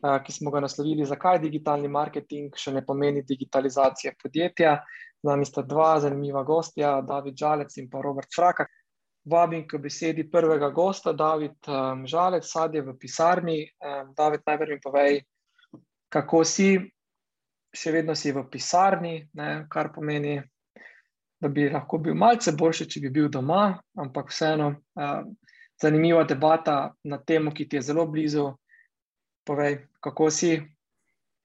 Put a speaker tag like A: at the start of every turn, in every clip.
A: ki smo ga naslovili, zakaj digitalni marketing še ne pomeni digitalizacije podjetja. Z nami sta dva zanimiva gostja, David Žalec in pa Robert Fraka. Vabim k besedi prvega gosta, David um, Žalec, sadje v pisarni. Um, David, najprej mi povej, kako si, še vedno si v pisarni, ne, kar pomeni, da bi lahko bil malce boljši, če bi bil doma, ampak vseeno zanimiva debata na temo, ki ti je zelo blizu. Povej, kako si?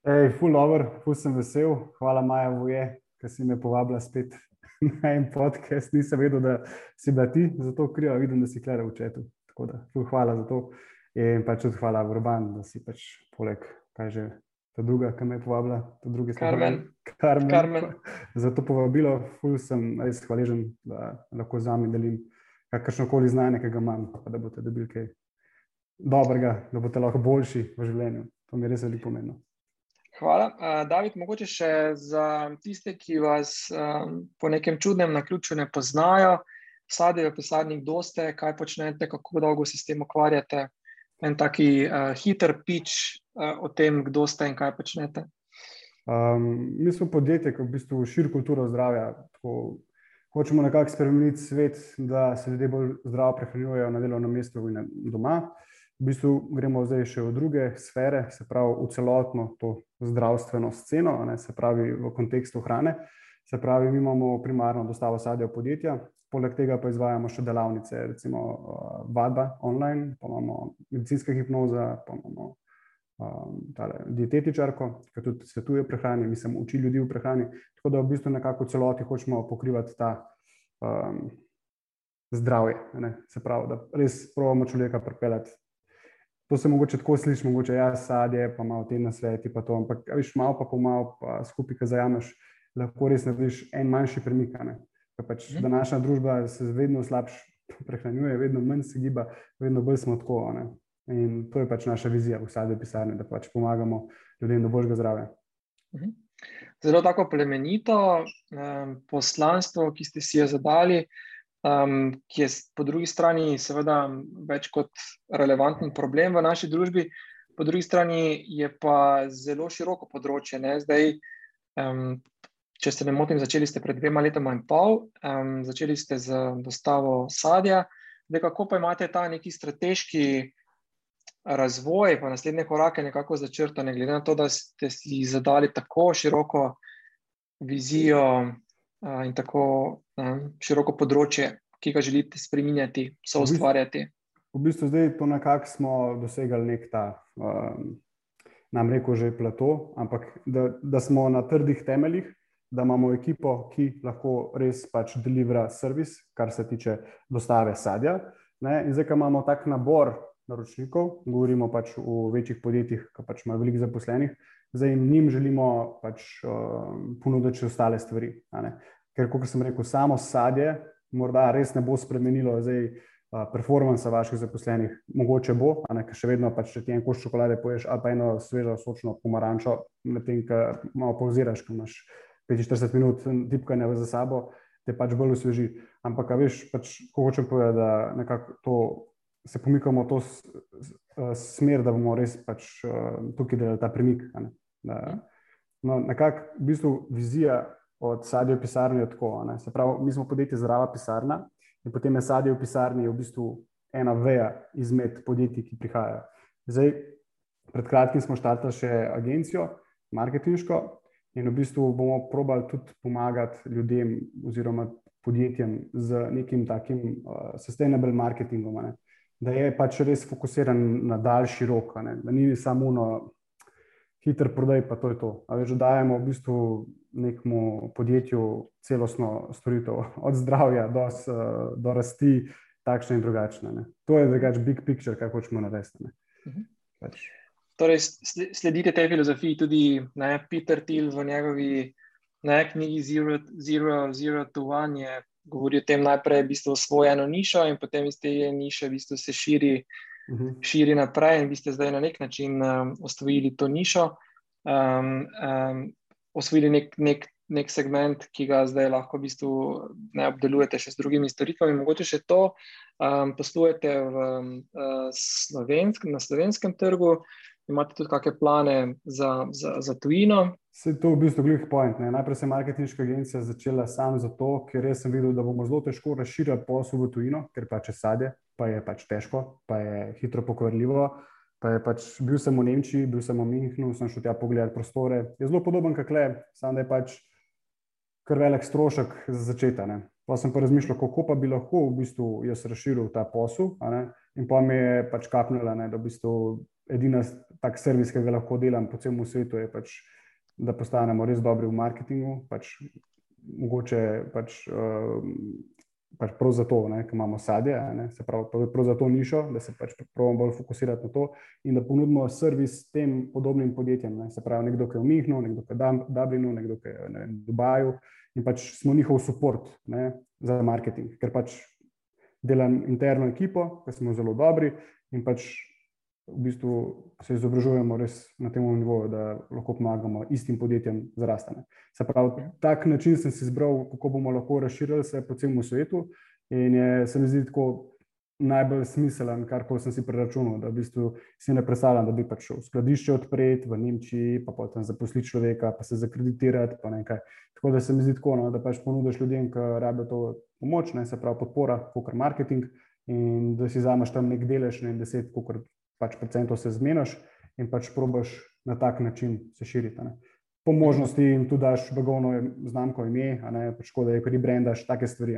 B: Ej, full over, full sem vesel. Hvala, Maja, Vuje, ki si me povabila spet na en podcast. Nisem vedel, da si bila ti, zato krijo, vidim, da si kler v četu. Tako da, full hvala za to. In pač tudi hvala, Urban, da si pač poleg, kaj že. Ta druga, ki me je povabila, ta druga
A: stvar. Karmen.
B: Karmen. Karmen. Za to povabilo, ful sem res hvaležen, da lahko z vami delim kakršno koli znanje, ki ga imam, pa da boste dobili kaj dobrega, da boste lahko boljši v življenju. To mi je res veliko pomembno.
A: Hvala. Uh, David, mogoče še za tiste, ki vas um, po nekem čudnem naključju ne poznajo, sadijo pisarnik, kdo ste, kaj počnete, kako dolgo se s tem ukvarjate. En taki uh, hiter pitch uh, o tem, kdo ste in kaj počnete.
B: Um, mi smo podjetje, ki v bistvu širi kulturo zdravja. Tako, hočemo nekako spremeniti svet, da se ljudje bolj zdravo prehranjujejo na delovnem mestu in doma. Uh, v bistvu gremo zdaj še v druge sfere, se pravi v celotno to zdravstveno sceno, ne, se pravi v kontekstu hrane. Se pravi, mi imamo primarno dostavo sadja v podjetja, poleg tega pa izvajamo še delavnice, recimo uh, vadba online, pa imamo medicinska hipnoza, pa imamo um, tale, dietetičarko, ki tudi svetuje prehrani, mi se uči ljudi v prehrani. Tako da v bistvu nekako v celoti hočemo pokrivati ta um, zdravje. Ne, se pravi, da res pravimo človeka pripeljati To se mogoče tako sliši, mogoče jaz sadje, pa malo te na sveti, pa to, ampak viš malo pa pomal, pa skupaj, ki zajameš, lahko res narediš en manjši premik. Pač mm. Današnja družba se vedno slabše prehranjuje, vedno manj se giba, vedno bolj smo tako. Ne? In to je pač naša vizija v sadju pisarne, da pač pomagamo ljudem do božjega zdravja.
A: Mhm. Zelo tako plemenito um, poslanstvo, ki ste si jo zadali um, ki je po drugi strani seveda več kot relevanten problem v naši družbi, po drugi strani je pa zelo široko področje. Zdaj, um, če se ne motim, začeli ste pred dvema letoma in pol, um, začeli ste z dostavo sadja. Zdaj, kako pa imate ta neki strateški razvoj, pa naslednje korake nekako začrtane, glede na to, da ste si zadali tako široko vizijo in tako široko področje, ki ga želite spremenjati, so ustvarjati.
B: V bistvu zdaj to nekako smo dosegali nek ta, um, nam reko že plato, ampak da, da smo na trdih temeljih, da imamo ekipo, ki lahko res pač delivera servis, kar se tiče dostave sadja. Ne? In zdaj, ko imamo tak nabor naročnikov, govorimo pač o večjih podjetjih, ki pač imajo veliko zaposlenih, zdaj jim njim želimo pač um, ponuditi ostale stvari. Ker, kot sem rekel, samo sadje morda res ne bo spremenilo zdaj performansa vaših zaposlenih, mogoče bo, ker še vedno pač, če ti en koš čokolade poješ, ali pa eno svežo sočno pomarančo, medtem ko malo pauziraš, ko imaš 45 minut tipkanja za sabo, te pač bolj osveži. Ampak, veš, pač, ko hočem povedati, da nekako to se pomikamo v to smer, da bomo res pač tukaj delali ta premik. Da, no, nekako v bistvu vizija od sadja v pisarni je tako. Se pravi, mi smo podjetje Zdrava pisarna in potem je sadje v pisarni v bistvu ena veja izmed podjetij, ki prihajajo. Zdaj, pred kratkim smo štartali še agencijo, marketinško, in v bistvu bomo probali tudi pomagati ljudem oziroma podjetjem z nekim takim uh, sustainable marketingom. Ne? Da je pač res fokusiran na daljši rok, ne? da ni samo na hiter prodaj, pa to je to. Ali že dajemo v bistvu nekemu podjetju celostno storitev, od zdravja do, do rasti, takšne in drugačne. Ne. To je drugač big picture, kaj hočemo narediti.
A: Mhm. Pač. torej sledite tej filozofiji tudi ne, Peter Thiel v njegovi ne, knjigi Zero, Zero, Zero to One. Je govori o tem, najprej v bistvu svojo eno nišo in potem iz te niše v bistvu se širi, uh. -huh. širi naprej, in vi ste zdaj na nek način um, osvojili to nišo, um, um, osvojili nek, nek, nek segment, ki ga zdaj lahko v bistvu ne obdelujete še z drugimi storitvami. Mogoče še to um, poslujete v, um, slovensk, na slovenskem trgu imate tudi kakšne plane za, za, za tujino?
B: Se je to v bistvu glih point. Ne? Najprej se je marketinška agencija začela sam zato, ker sem videl, da bomo zelo težko razširili posel v tujino, ker pač je sadje, pa je pač težko, pa je hitro pokvarljivo. Pa je pač bil sem v Nemčiji, bil sem v Münchnu, sem šel tja pogledati prostore. Je zelo podoben, kot le, samo da je pač kar velik strošek za začetek. Pa sem pa razmišljal, kako pa bi lahko v bistvu jaz razširil ta posel. In pa mi je pač kapnilo, da v bistvu edina tak servis, ki ga lahko delam po celem svetu, je pač, da postanemo res dobri v marketingu. Pač, mogoče pač, uh, pač prav zato, ker imamo sadje, ne, se pravi, prav, prav za to nišo, da se pač pravimo bolj fokusirati na to in da ponudimo servis tem podobnim podjetjem. Ne, se pravi, nekdo, ki je v Mihnu, nekdo, ki je v Dublinu, nekdo, ki je v Dubaju in pač smo njihov podpor za marketing, ker pač delam interno ekipo, ki smo zelo dobri in pač v bistvu se izobražujemo res na tem nivoju, da lahko pomagamo istim podjetjem za rastanje. Se pravi, tak način sem si izbral, kako bomo lahko razširili se po celem svetu. In je, se mi zdi tako najbolj smiselen, kar sem si preračunal, da v bistvu si ne predstavljam, da bi pač šel skladišče odpreti v Nemčiji, pa potem zaposliti človeka, pa se zakreditirati. Pa tako da se mi zdi tako, no, da pač ponudiš ljudem, ki rabijo to pomoč, ne, se pravi podpora, kot marketing. In da si zamaš tam nek delež, ne 10, kot pač procentov se zmeniš in pač probiš na tak način se širiti. Po možnosti jim tudi daš blagovno znamko ime, pač škoda je, ko ti brendaš take stvari.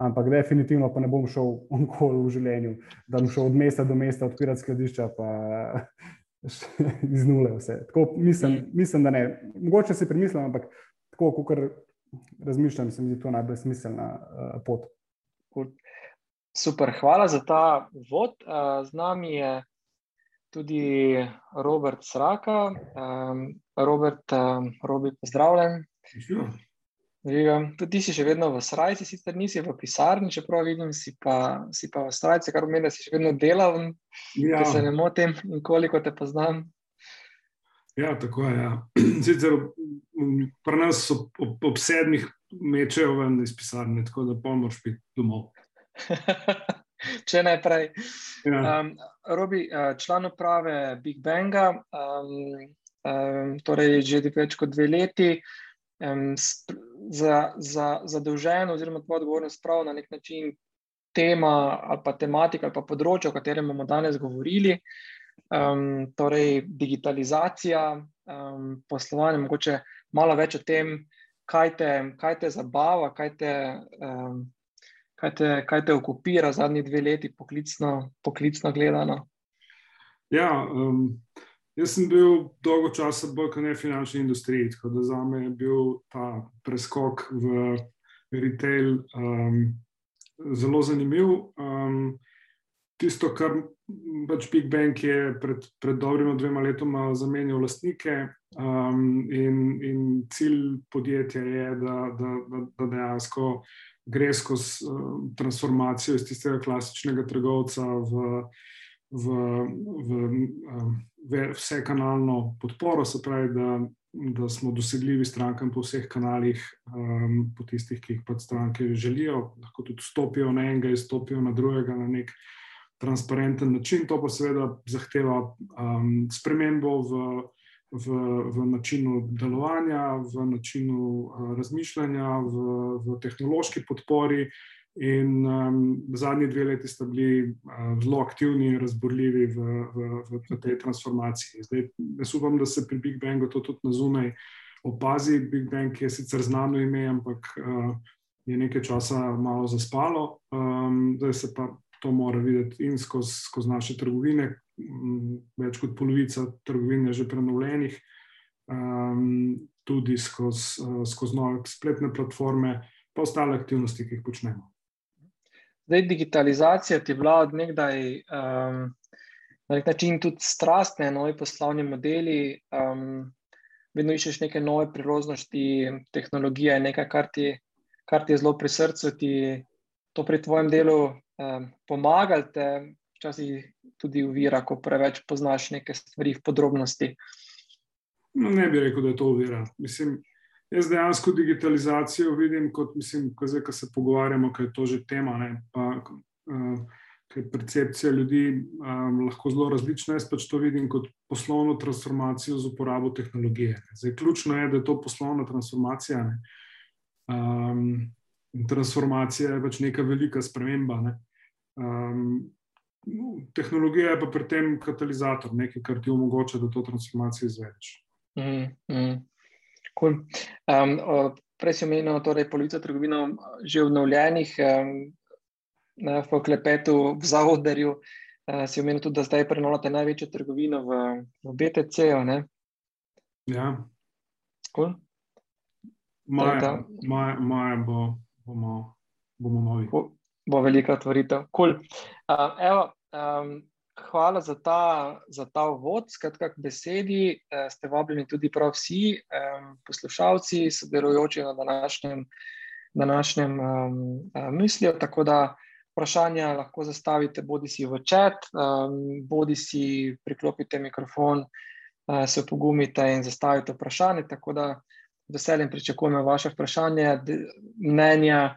B: Ampak definitivno pa ne bom šel onkoli v življenju, da bom šel od mesta do mesta odpirati skladišča, pa iz nule vse. Tako mislim, mm. mislim, da ne. Mogoče si premislim, ampak tako, kot razmišljam, se mi zdi to najbolj smiselna uh, pot.
A: Super, hvala za ta vod. Uh, z nami je tudi Robert Sraka. Um, Robert, um, Robi, pozdravljen. Živijo. Tudi ti si še vedno v Srajci, sicer nisi v pisarni, čeprav vidim, si pa, si pa v Srajci, kar pomeni, da si še vedno delaven. Ja. Če se ne motim, in koliko te poznam.
C: Ja, tako je. Ja. Sicer pri nas so ob, ob sedmih mečejo ven iz pisarne, tako da pomoč biti domov.
A: če ne prej. Ja. Um, Robi, uh, član uprave Big Banga, um, um, torej že več kot dve leti, um, za, za zadolžen, oziroma tvoja odgovornost prav na nek način tema ali pa tematika ali pa področje, o katerem bomo danes govorili. Um, torej, digitalizacija um, poslovanja, mogoče malo več o tem, kaj te, kaj te zabava, kaj te um, kaj te, kaj te okupira zadnji dve leti, poklicno, poklicno gledano?
C: Ja, um, jaz sem bil dolgo časa bolj kot ne finančni industriji, tako da za me je bil ta preskok v retail um, zelo zanimiv. Um, tisto, kar pač Big Bang je pred, pred dobrima dvema letoma zamenjal lastnike, um, in, in cilj podjetja je, da, da, da, da dejansko gre skozi uh, transformacijo iz tistega klasičnega trgovca v, v, v, um, v vse kanalno podporo, se pravi, da, da smo dosegljivi strankam po vseh kanalih, um, po tistih, ki jih pač stranke želijo, lahko tudi stopijo na enega in stopijo na drugega na nek. Transparenten način, to pa seveda zahteva um, spremembo v, v, v načinu delovanja, v načinu uh, razmišljanja, v, v tehnološki podpori. In um, zadnji dve leti sta bili uh, zelo aktivni in razborljivi v, v, v, v tej transformaciji. Zdaj, jaz upam, da se pri Big Bangu to tudi na zunaj opazi. Big Bang je sicer znano ime, ampak uh, je nekaj časa malo zaspalo. Um, zdaj se pa to mora videti in skozi, skozi naše trgovine, več kot polovica trgovin je že prenovljenih, um, tudi skozi, uh, skozi nove spletne platforme, pa ostale aktivnosti, ki jih počnemo.
A: Zdaj, digitalizacija je bila od nekdaj um, na nek način tudi strastne, novi poslovni modeli. Um, vedno iščeš neke nove priložnosti, tehnologija je nekaj, kar ti, kar ti je zelo pri srcu, ti to pri tvojem delu um, pomaga, te včasih tudi uvira, ko preveč poznaš neke stvari v podrobnosti.
C: No, ne bi rekel, da je to uvira. Mislim, jaz dejansko digitalizacijo vidim kot, mislim, ko, zdaj, ko se pogovarjamo, ker je to že tema. Ne, pa, uh, ker percepcija ljudi um, lahko zelo različna. Jaz pač to vidim kot poslovno transformacijo z uporabo tehnologije. Zdaj, ključno je, da je to poslovna transformacija. Ne. Um, transformacija je pač neka velika sprememba. Ne. Um, tehnologija je pa pri tem katalizator, nekaj, kar ti omogoča, da to transformacijo izvedeš.
A: Mm, mm. Cool. Um, prej si omenil, torej, je policija trgovina že obnovljenih. Um, na Foklepetu, v Zahodarju. Uh, si omenil tudi, da zdaj prenovljate največjo trgovino v, v BTC-u.
C: Ja.
A: Cool.
C: Maja, maja, maja bo, bomo, bomo novi.
A: Bo, bo velika otvoritev. Cool. Uh, evo, um, hvala za ta, za ta uvod. Skratka, k besedi uh, ste vabljeni tudi prav vsi um, poslušalci, sodelujoči na današnjem, današnjem um, uh, mislijo. Tako da vprašanja lahko zastavite, bodi si v čat, um, bodi si priklopite mikrofon, uh, se pogumite in zastavite vprašanje. Tako da veselim pričakujemo vaše vprašanje, mnenja,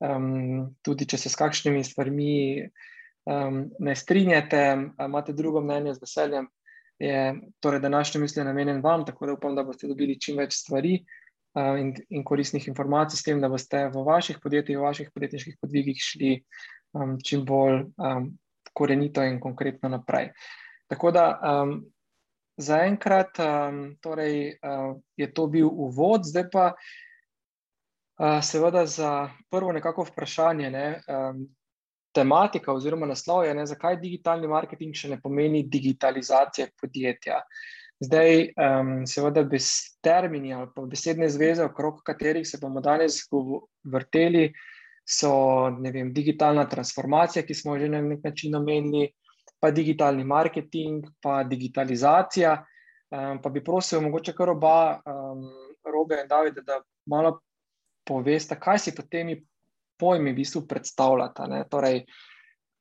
A: um, tudi če se s kakšnimi stvarmi um, ne strinjate, imate drugo mnenje z veseljem. Je torej današnji misli namenjen vam, tako da upam, da boste dobili čim več stvari. In, in koristnih informacij, s tem, da boste v vaših podjetjih, v vaših podjetniških podvigih šli um, čim bolj um, korenito in konkretno naprej. Tako da um, zaenkrat um, torej, uh, je to bil uvod, zdaj pa uh, seveda za prvo nekako vprašanje. Ne, um, Tematika oziroma naslov je, ne, zakaj digitalni marketing še ne pomeni digitalizacije podjetja. Zdaj, um, seveda, bez termini ali pa besedne zveze, okrog katerih se bomo danes vrteli, so vem, digitalna transformacija, ki smo že na nek način omenili, pa digitalni marketing, pa digitalizacija. Um, pa bi prosil, mogoče kar oba, um, Robe in Davide, da malo poveste, kaj si pod temi pojmi v bistvu predstavljate. Torej,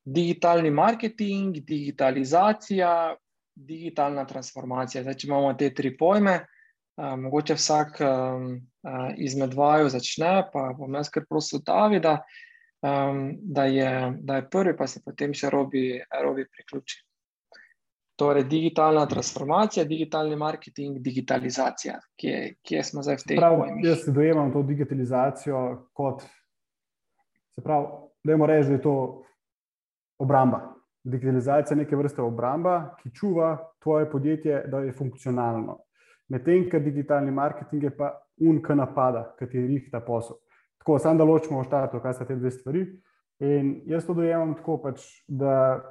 A: digitalni marketing, digitalizacija, digitalna transformacija. Zdaj, če imamo te tri pojme, Uh, mogoče vsak um, uh, izmed vaju začne, pa bom jaz kar prosil Davida, um, da, je, da je prvi, pa se potem še robi, robi priključi. Torej, digitalna transformacija, digitalni marketing, digitalizacija, kje, kje smo zdaj v tej
B: fazi. Jaz dojemam to digitalizacijo kot, se pravi, da je reči, da je to obramba. Digitalizacija je neke vrste obramba, ki čuva tvoje podjetje, da je funkcionalno. Medtem, ker digitalni marketing je pa unka napada, ki ti jih ta posel. Tako, samo da ločimo v štatu, kaj so te dve stvari. In jaz to dojemam tako, pač, da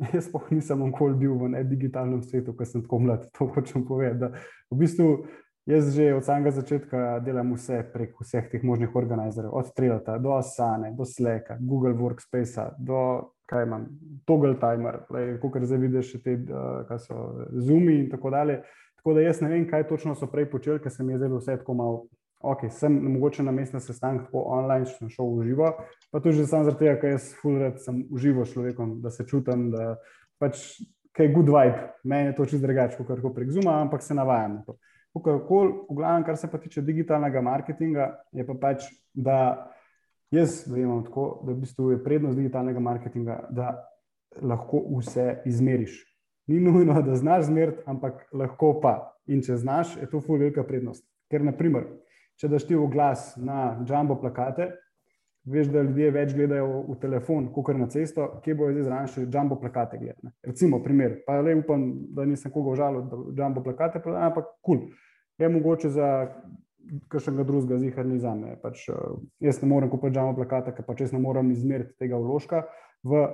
B: jaz pa nisem nikoli bil v digitalnem svetu, ker sem tako mlad. To hočem povedati. V bistvu jaz že od samega začetka delam vse prek vseh teh možnih organizerjev, od Trilata do Asane, do Slacka, Google Workspace, do kaj imam, Toggle Timer, kot zdaj vidiš, te, uh, kaj so Zoomi in tako dalje. Tako da jaz ne vem, kaj točno so prej počeli, ker se mi je zdelo vse tako malo. Ok, sem mogoče na mestnem sestanku tako online, sem šel v živo, pa tudi samo zato, ker jaz fulred sem v živo človekom, da se čutim, da pač kaj je good vibe. Meni je to čisto drugače, kot kar prek Zuma, ampak se navajam na to. Kakorkoli, v glavnem, kar se pa tiče digitalnega marketinga, je pa pač, da jaz dojemam tako, da v bistvu je prednost digitalnega marketinga, da lahko vse izmeriš ni nujno, da znaš zmeriti, ampak lahko pa. In če znaš, je to fulj velika prednost. Ker, naprimer, če daš ti v glas na jumbo plakate, veš, da ljudje več gledajo v telefon, kot na cesto, kje bojo zdaj zraven še jumbo plakate gledati. Recimo, primer, pa le upam, da nisem koga užalil, da jumbo plakate, ampak kul. Cool. Je mogoče za kakšnega drugega zihar ni za me. Pač, uh, jaz ne morem kupiti jumbo plakate, ker pač jaz ne morem izmeriti tega vložka v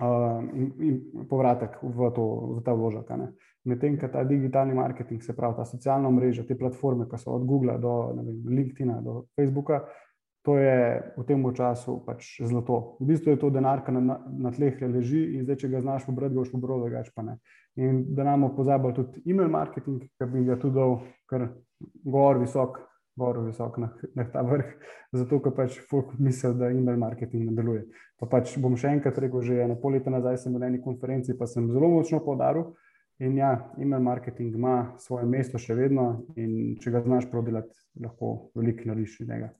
B: in, in povratek v, to, v ta vložek. Medtem, ko ta digitalni marketing, se pravi ta socialna mreža, te platforme, ki so od Google do vem, LinkedIn, do Facebooka, to je v tem času pač zlato. V bistvu je to denar, ki na, na tleh leži in zdaj, če ga znaš pobrati, ga boš pobral, drugače pa ne. In da nam pozabimo tudi e-mail marketing, ki bi ga tudi dal kar gor visok, gor visok na, na ta vrh, zato ker pač folk misli, da e-mail marketing ne deluje. Pa pač bom še enkrat rekel, že eno pol leta nazaj sem bil na eni konferenci, pa sem zelo močno podaril. In ja, e-mail marketing ima svoje mesto še vedno, in če ga znaš prodelati, lahko veliko narediš iz njega.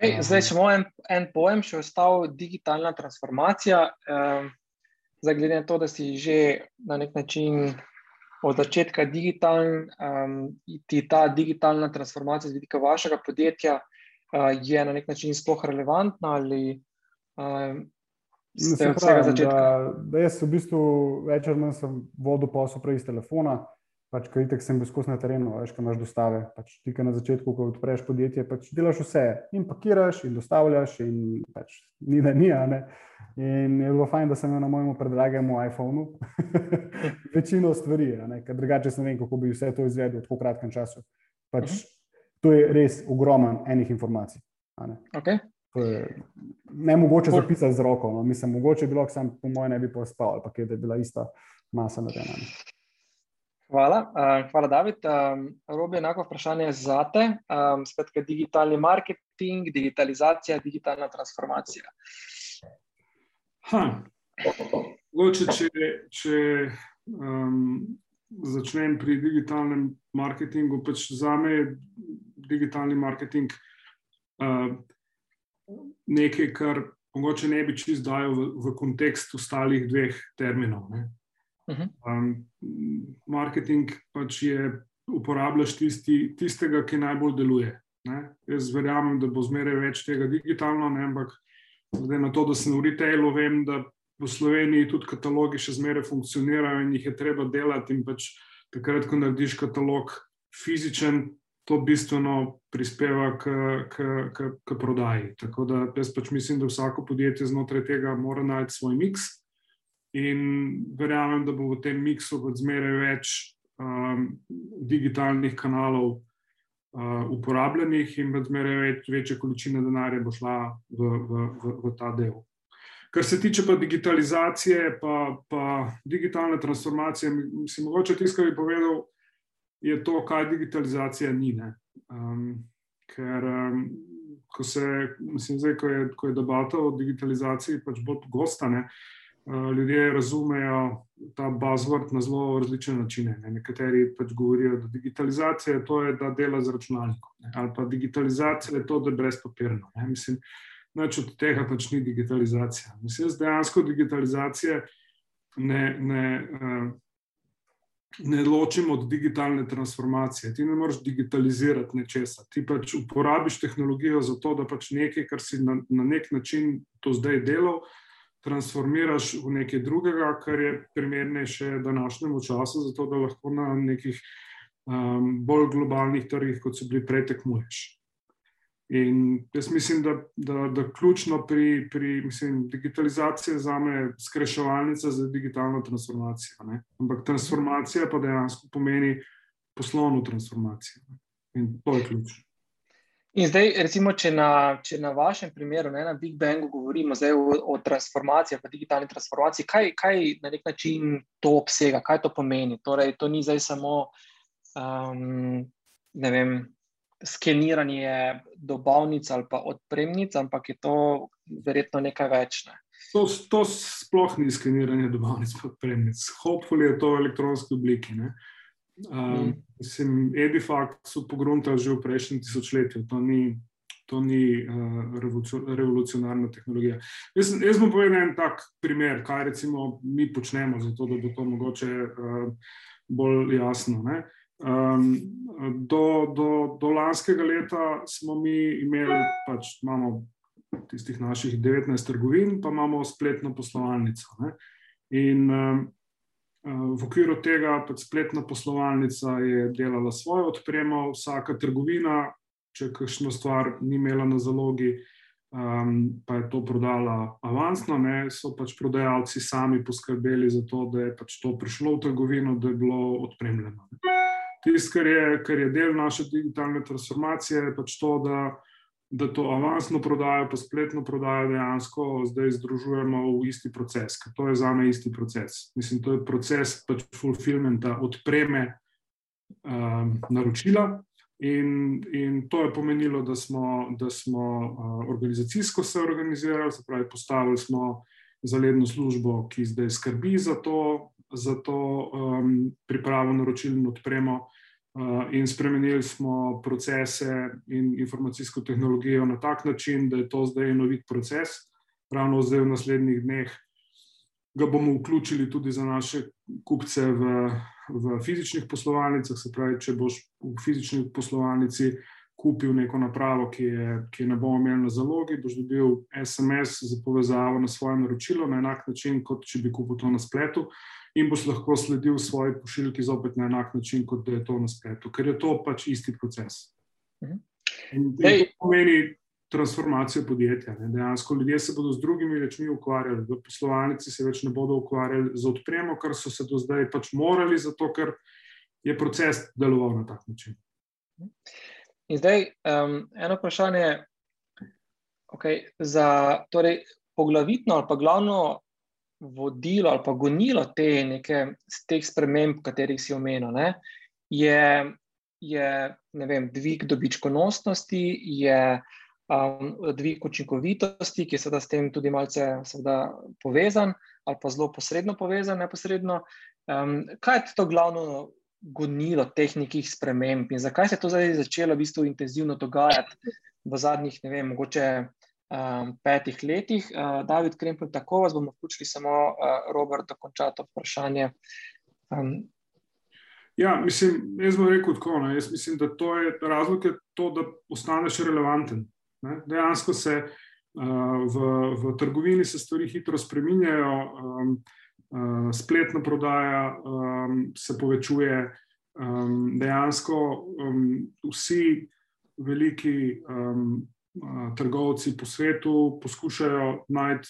A: Okay, zdaj, če imamo en, en pojem, še ostal digitalna transformacija. Um, zdaj, glede na to, da si že na nek način od začetka digitalen, um, ti ta digitalna transformacija z vidika vašega podjetja uh, je na nek način sploh relevantna ali um, ste od vsega začetka?
B: Da, da jaz v bistvu večer manj sem vodil posel prej iz telefona, pač, ker itek sem bil skozi na terenu, veš, kaj imaš dostave. Pač, ti, na začetku, ko odpreš podjetje, pač delaš vse in pakiraš in dostavljaš in pač ni da ni. In je bilo fajn, da sem na mojem predragem iPhonu večino stvari, ker drugače ne vem, kako bi vse to izvedel v tako kratkem času. Pač, uh mhm. -huh. To je res ogromen enih informacij. Ne?
A: Okay.
B: Je, ne mogoče zapisati z roko, no. mislim, mogoče bilo, sem po mojem ne bi pospal, ali pa je bila ista masa na tem.
A: Hvala, uh, hvala David. Um, Robi, enako vprašanje za te. Um, Skratka, digitalni marketing, digitalizacija, digitalna transformacija.
C: Mogoče, če, če um, začnem pri digitalnem marketingu, pač za me je digitalni marketing uh, nekaj, kar mogoče ne bi čist dajal v, v kontekst ostalih dveh terminov. Uh -huh. um, marketing pač je uporabljaš tisti, tistega, ki najbolj deluje. Ne? Jaz verjamem, da bo zmeraj več tega digitalno, ne? ampak Zdaj, na to, da sem v retailu, vem, da v Sloveniji tudi katalogi še zmeraj funkcionirajo in jih je treba delati. Pač takrat, ko narediš katalog fizičen, to bistveno prispeva k, k, k, k prodaji. Tako da jaz pač mislim, da vsako podjetje znotraj tega mora najti svoj miks. In verjamem, da bo v tem miksu zmeraj več um, digitalnih kanalov, uh, uporabljenih in zmeraj več, večja količina denarja bo šla v, v, v, v ta del. Kar se tiče pa digitalizacije, pa, pa digitalne transformacije, mislim, mogoče tisto, kar bi povedal, je to, kaj digitalizacija ni. Um, ker, um, ko se, mislim, zdaj, ko je, ko je debata o digitalizaciji, pač bo gostane. Uh, Eh, ljudje razumejo ta buzzword na zelo različne načine. Ne. Nekateri pač govorijo, da digitalizacija je to, da dela z računalnikom, ne. ali pa digitalizacija je to, da je brezpapirno. Ne. Mislim, nič od tega pač ni digitalizacija. Mislim, da dejansko digitalizacije ne, ne, eh, ne ločimo od digitalne transformacije. Ti ne moreš digitalizirati nečesa. Ti pač uporabiš tehnologijo za to, da pač nekaj, kar si na, na nek način to zdaj delal, transformiraš v nekaj drugega, kar je primernejše današnjemu času, zato da lahko na nekih um, bolj globalnih trgih, kot so bili prej, tekmuješ. In jaz mislim, da, da, da ključno pri, pri mislim, digitalizaciji za me je skreševalnica za digitalno transformacijo. Ne? Ampak transformacija pa dejansko pomeni poslovno transformacijo. In to je ključno.
A: In zdaj, recimo, če na, če na vašem primeru, ne, na Big Bangu, govorimo o, o transformaciji, pa digitalni transformaciji, kaj, kaj na nek način to obsega, kaj to pomeni? Torej, to ni zdaj samo um, vem, skeniranje dobavnic ali pa odpremnic, ampak je to verjetno nekaj več. Ne.
C: To, to sploh ni skeniranje dobavnic in odpremnic. Hopefully je to v elektronski obliki. Ne. Um, mislim, Edifact so pogruntali že v prejšnjem tisočletju, to ni, to ni uh, revolucionarna tehnologija. Jaz, jaz bom povedal en tak primer, kaj recimo mi počnemo, zato da bo to mogoče uh, bolj jasno. Um, do, do, do lanskega leta smo mi imeli, pač imamo tistih naših 19 trgovin, pa imamo spletno poslovalnico. Ne? In um, V okviru tega pač spletna poslovalnica je delala svojo odpremo, vsaka trgovina, če kakšno stvar ni imela na zalogi, um, pa je to prodala avansno, ne, so pač prodajalci sami poskrbeli za to, da je pač to prišlo v trgovino, da je bilo odpremljeno. Tisto, kar, kar je del naše digitalne transformacije, je pač to, da da to avansno prodajo, pa spletno prodajo dejansko zdaj združujemo v isti proces, to je za me isti proces. Mislim, to je proces pač fulfillmenta, odpreme um, naročila. In, in to je pomenilo, da smo, da smo uh, organizacijsko se organizirali, se pravi, postavili smo zaledno službo, ki zdaj skrbi za to, za to um, pripravo naročil in odpremo. Uh, in spremenili smo procese in informacijsko tehnologijo na tak način, da je to zdaj enovit proces. Ravno zdaj, v naslednjih dneh, ga bomo vključili tudi za naše kupce v, v fizičnih poslovalnicah. Se pravi, če boš v fizični poslovalnici kupil neko napravo, ki, je, ki ne bomo imeli na zalogi, boš dobil SMS za povezavo na svoje naročilo na enak način, kot če bi kupil to na spletu. In boš lahko sledil svoji pošiljki zopet na enak način, kot da je to na spletu, ker je to pač isti proces. Mhm. In, in to pomeni transformacijo podjetja. Ne. Dejansko ljudje se bodo z drugimi rečmi ukvarjali, v poslovalnici se več ne bodo ukvarjali z odpremo, kar so se do zdaj pač morali, zato ker je proces deloval na tak način.
A: In zdaj um, eno vprašanje, okay, za torej, poglavitno ali pa glavno vodilo ali pa gonilo te neke teh sprememb, katerih si omenil, ne, je, je vem, dvig dobičkonosnosti, je um, dvig učinkovitosti, ki je seveda s tem tudi malce seveda, povezan ali pa zelo posredno povezan. Neposredno. Um, kaj je to glavno gonilo teh nekih sprememb in zakaj se je to zdaj začelo v bistvu intenzivno dogajati v zadnjih, ne vem, mogoče um, petih letih? Uh, David Krempel, tako vas bomo vključili, samo uh, Robert, dokonča to vprašanje. Um,
C: Ja, mislim, jaz bom rekel tako. Ne. Jaz mislim, da to je razlog, je to, da ostaneš relevanten. Ne? Dejansko se uh, v, v trgovini se stvari hitro spreminjajo, um, uh, spletna prodaja um, se povečuje. Um, dejansko um, vsi veliki um, trgovci po svetu poskušajo najti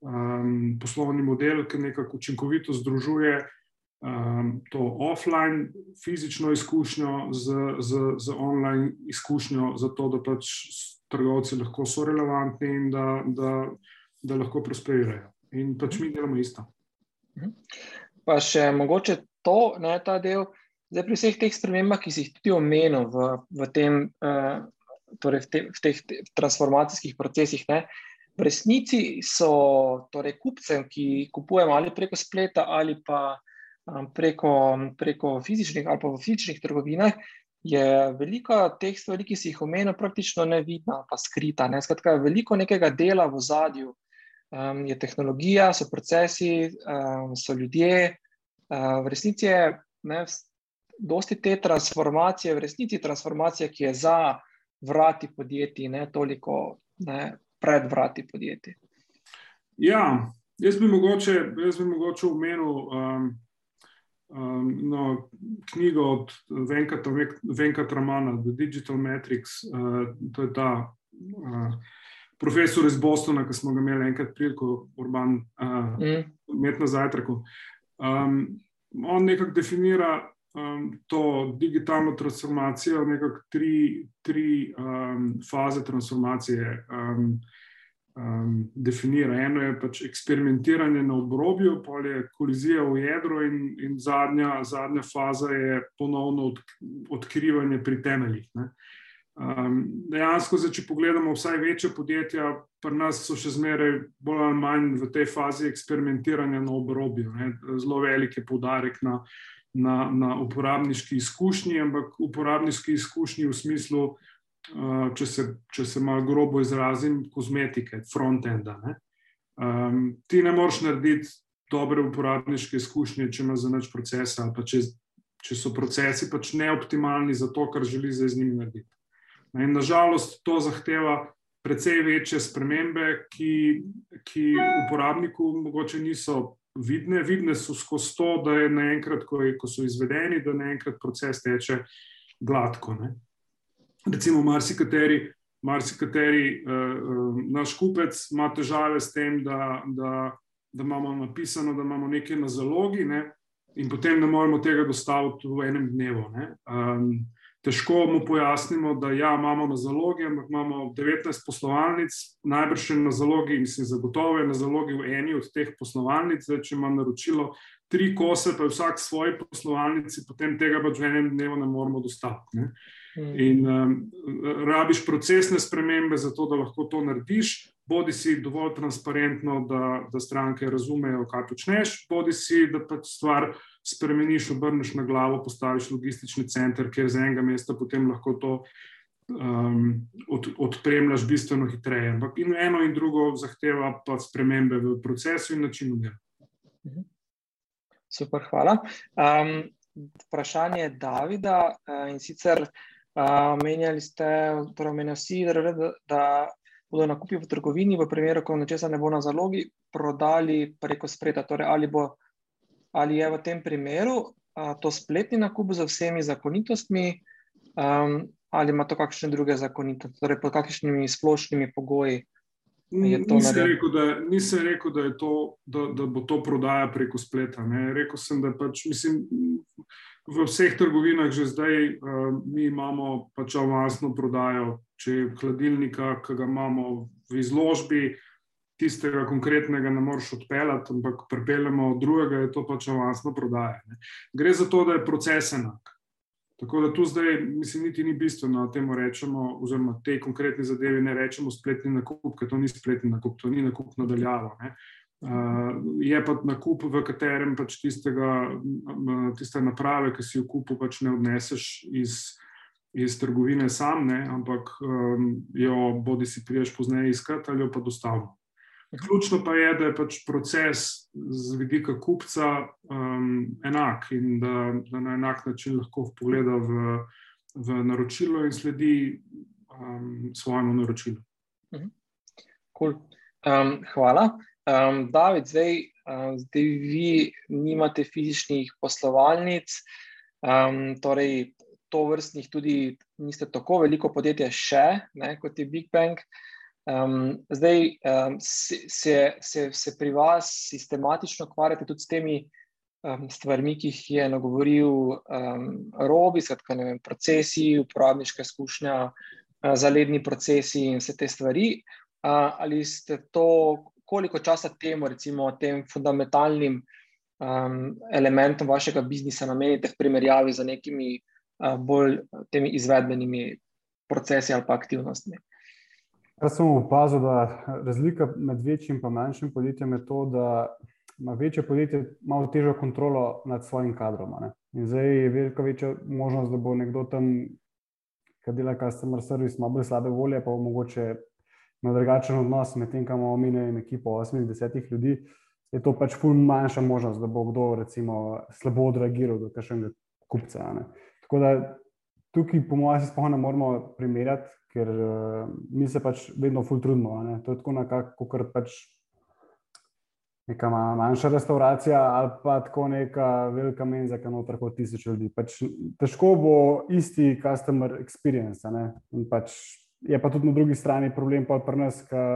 C: um, poslovni model, ki nekako učinkovito združuje um, to offline fizično izkušnjo z, z, z online izkušnjo, zato da pač trgovci lahko so relevantni in da, da, da lahko prosperirajo. In pač mi delamo isto.
A: Mhm. Pa še mogoče to, ne ta del, zdaj pri vseh teh spremembah, ki si jih tudi omenil v, v, tem, uh, torej v, te, v teh te, transformacijskih procesih. Ne, v resnici so torej, kupcem, ki kupujemo ali preko spleta ali pa um, preko, preko fizičnih ali pa v fizičnih trgovinah, je veliko teh stvari, ki si jih omenil, praktično nevidna, pa skrita. Ne? Skratka, veliko nekega dela v zadju. Um, je tehnologija, so procesi, um, so ljudje. Uh, v resnici je ne, dosti te transformacije, v resnici transformacija, ki je za vrati podjetij, ne toliko ne, pred vrati podjetij.
C: Ja, jaz bi mogoče, jaz bi mogoče omenil. Um, um, no, knjigo od Venkata, Venkata Ramana, The Digital Matrix. Uh, to je ta uh, profesor iz Bostona, ki smo ga imeli enkrat priliko, urban, uh, mm. med na zajtraku. Um, on nekako definira um, to digitalno transformacijo, nekako tri, tri um, faze transformacije. Um, um, definira. Eno je pač eksperimentiranje na obrobju, pol je kolizija v jedru, in, in zadnja, zadnja faza je ponovno od, odkrivanje pri temeljih. Um, dejansko, zdaj, če pogledamo vsaj večje podjetja, pri nas so še zmeraj bolj ali manj v tej fazi eksperimentiranja na obrobju. Ne? Zelo velik je poudarek na, na, na uporabniški izkušnji, ampak uporabniški izkušnji v smislu, Eh, če se, če se malo grobo izrazim, kozmetike, front-enda. Um, ti ne moreš narediti dobre uporabniške izkušnje, če imaš za več procesa, ali če, če so procesi pač neoptimalni za to, kar želiš z njimi narediti. In nažalost, to zahteva precej večje spremembe, ki, ki uporabniku mogoče niso vidne. Vidne so skozi to, da je naenkrat, ko, ko so izvedeni, da naenkrat proces teče gladko. Ne? recimo, marsikateri, marsikateri uh, naš kupec ima težave s tem, da, da, da imamo napisano, da imamo nekaj na zalogi, ne, in potem ne moremo tega dostaviti v enem dnevu. Um, težko mu pojasnimo, da ja, imamo na zalogi, ampak imamo 19 poslovalnic, najbrž še na zalogi, mislim, zagotovo je na zalogi v eni od teh poslovalnic. Zdaj, če ima naročilo tri kose, pa vsak svoji poslovalnici, potem tega pač v enem dnevu ne moremo dostaviti. Ne? Hmm. In um, rabiš procesne spremembe, zato da lahko to narediš. Bodi si dovolj transparentno, da, da stranke razumejo, kaj počneš, bodi si, da pač stvar spremeniš, obrneš na glavo, postaviš logistični center, kjer z enega mesta potem lahko to um, od, odpremljaš bistveno hitreje. Ampak in eno in drugo zahteva pa spremembe v procesu in načinu dela. Mhm.
A: Super, hvala. Um, vprašanje Davida uh, in sicer uh, menjali ste, torej menjali vsi, da, da bodo nakupi v trgovini v primeru, ko nečesa ne bo na zalogi, prodali preko spreta, torej ali bo ali je v tem primeru a, to spletni nakup z vsemi zakonitostmi, um, ali ima to kakšne druge zakonitosti, torej pod kakšnimi splošnimi pogoji.
C: Nisem rekel, da, nisem rekel, da, to, da, da bo to prodaja preko spleta. Ne. Rekel sem, da pač, mislim, v vseh trgovinah že zdaj uh, mi imamo pač avansno prodajo. Če je hladilnika, ki ga imamo v izložbi, uh, tistega konkretnega ne moreš odpeljati, ampak pripeljemo drugega, je to pač avansno prodaja. Ne. Gre za to, da je proces enak. Tako da tu zdaj, mislim, niti ni bistveno, da temu rečemo, oziroma tej konkretni zadevi ne rečemo spletni nakup, ker to ni spletni nakup, to ni nakup nadaljavo. Uh, je pa nakup, v katerem pač tistega, tiste naprave, ki si jo kupil, pač ne odneseš iz, iz trgovine sam, ne, ampak um, jo bodi si priješ pozneje iskati ali jo pa dostavljati. Ključno pa je, da je pač proces z vidika kupca um, enak in da, da na enak način lahko pogleda v, v naročilo in sledi um, svojemu naročilu.
A: Cool. Um, hvala. Um, David, zdaj, um, zdaj vi nimate fizičnih poslovalnic, um, torej to vrstnih tudi niste tako veliko podjetje še, ne, kot je Big Bang. Um, zdaj um, se, se, se pri vas sistematično ukvarjate tudi s temi um, stvarmi, ki jih je nagovoril um, Robi, skratka, ne vem, procesi, uporabniška izkušnja, uh, zaledni procesi in vse te stvari. Uh, ali ste to, koliko časa temu, recimo, tem fundamentalnim um, elementom vašega biznisa namenite v primerjavi z nekimi uh, bolj temi izvedbenimi procesi ali pa aktivnostmi?
B: Jaz sem opazil, da razlika med večjim in manjšim podjetjem je to, da ima večje podjetje malo težjo kontrolo nad svojim kadrom. Ne? In zdaj je veliko večja možnost, da bo nekdo tam, ki dela customer service, malo bolj slabe volje, pa mogoče ima drugačen odnos med tem, kam imamo mi in ekipo 80 ljudi. Je to pač ful manjša možnost, da bo kdo recimo slabo odreagiral do kakšnega kupca. Ne? Tako da tukaj, po mojem, se sploh ne moramo primerjati, ker uh, mi se pač vedno ful trudimo. To je tako nekako, kot pač neka manjša restauracija ali pa tako neka velika menza, ki noter kot tisoč ljudi. Pač težko bo isti customer experience. Pač je pa tudi na drugi strani problem pa pri nas, ki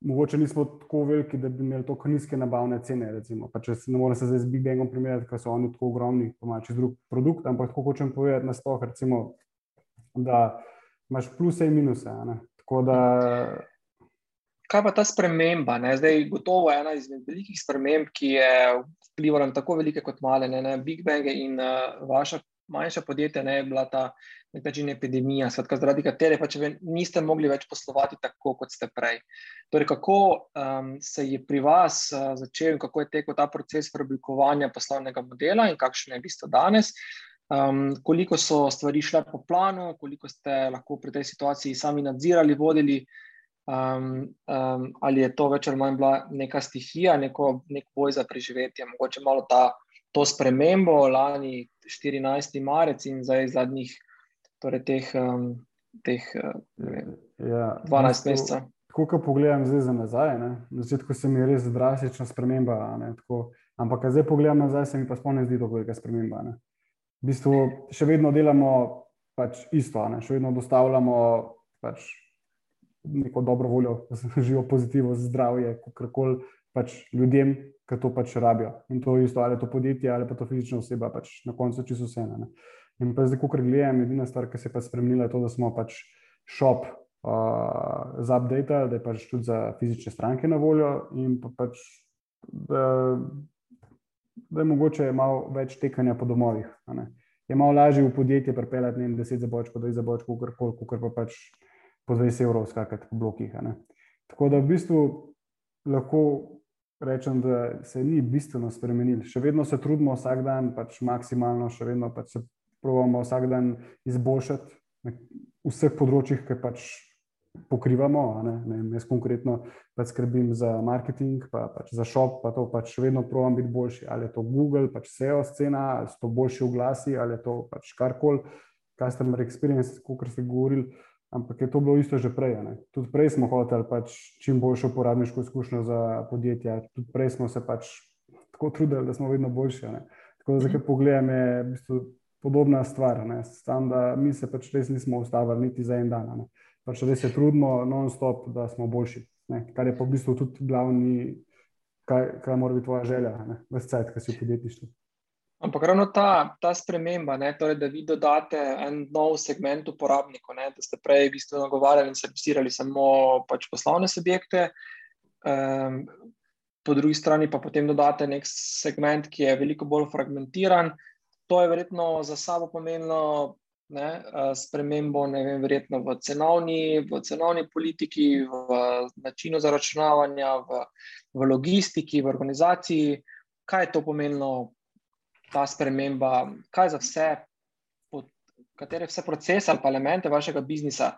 B: mogoče nismo tako veliki, da bi imeli tako nizke nabavne cene. Pač ne morem se zdaj z Big Bangom primerjati, ker so oni tako ogromni, pa imajo čez drug produkt, ampak tako hočem povedati na stoh, recimo, da imaš pluse in minuse.
A: Kaj pa ta sprememba? Ne? Zdaj, gotovo je ena izmed velikih sprememb, ki je vplivala na tako velike kot male, ne, ne? Big Bang in uh, vaša manjša podjetja, ne je bila ta nekajčina epidemija, skratka, zaradi katere pač niste mogli več poslovati tako, kot ste prej. Torej, kako um, se je pri vas uh, začel in kako je tekel ta proces preoblikovanja poslovnega modela in kakšno je bistvo danes? Um, koliko so stvari šle po planu, koliko ste lahko pri tej situaciji sami nadzirali, vodili, um, um, ali je to več ali manj bila neka stihija, neko, nek boj za preživetje, mogoče malo ta, to spremembo, lani 14. marec in zdaj zadnjih, torej teh, um, teh vem, ja, 12 mesecev.
B: Tako, ko pogledam zdaj za nazaj, ne? na začetku se mi je res drastična sprememba, ampak zdaj pogledam nazaj, se mi pa spomnim, da je to velika sprememba. Ne? V bistvu še vedno delamo pač isto, ne? še vedno dostavljamo pač neko dobro voljo, živijo pozitivno, zdravje, kakorkoli pač ljudem, ki to pač rabijo. In to je isto, ali je to podjetje ali pa to fizična oseba, pač na koncu čisto vse. Ne? In pa zdaj, ko gledam, edina stvar, ki se je pa spremenila, je to, da smo pač shop uh, za update, da je pač tudi za fizične stranke na voljo, in pa pač, da, da je mogoče malo več tekanja po domovih. Je malo lažje v podjetje pripeljati 10 zabočkov, 20 zabočkov, kot pa pač po 20 evrov skakati po blokih. Tako da v bistvu lahko rečem, da se ni bistveno spremenil. Še vedno se trudimo vsak dan, pač maksimalno, še vedno pač se pravimo vsak dan izboljšati na vseh področjih, ki pač pokrivamo. Ne? Ne, jaz konkretno pač skrbim za marketing, pa pač za shop, pa to pač vedno pravim biti boljši. Ali je to Google, pač SEO scena, ali so to boljši oglasi, ali je to pač karkoli, customer experience, kot ste govorili. Ampak je to bilo isto že prej. Ne? Tudi prej smo hoteli pač čim boljšo uporabniško izkušnjo za podjetja, tudi prej smo se pač tako trudili, da smo vedno boljši. Ne? Tako da, zdaj, pogledam, je v bistvu podobna stvar. Sam, da mi se pač res nismo ustavili niti za en dan. Pač res se trudimo non-stop, da smo boljši. Ne? Kar je pa v bistvu tudi glavni, kaj, kaj mora biti tvoja želja, vse cajt, ki si v podjetništvu.
A: Ampak ravno ta, ta sprememba, ne, torej, da vi dodate en nov segment uporabnikov, ne, da ste prej v bistvu nagovarjali in servisirali samo pač poslovne subjekte, um, po drugi strani pa potem dodate nek segment, ki je veliko bolj fragmentiran, to je verjetno za sabo pomenilo ne, spremembo, ne vem, verjetno v cenovni, v cenovni politiki, v načinu zaračunavanja, v, v logistiki, v organizaciji. Kaj je to pomenilo, ta sprememba, kaj za vse, katere vse procese ali elemente vašega biznisa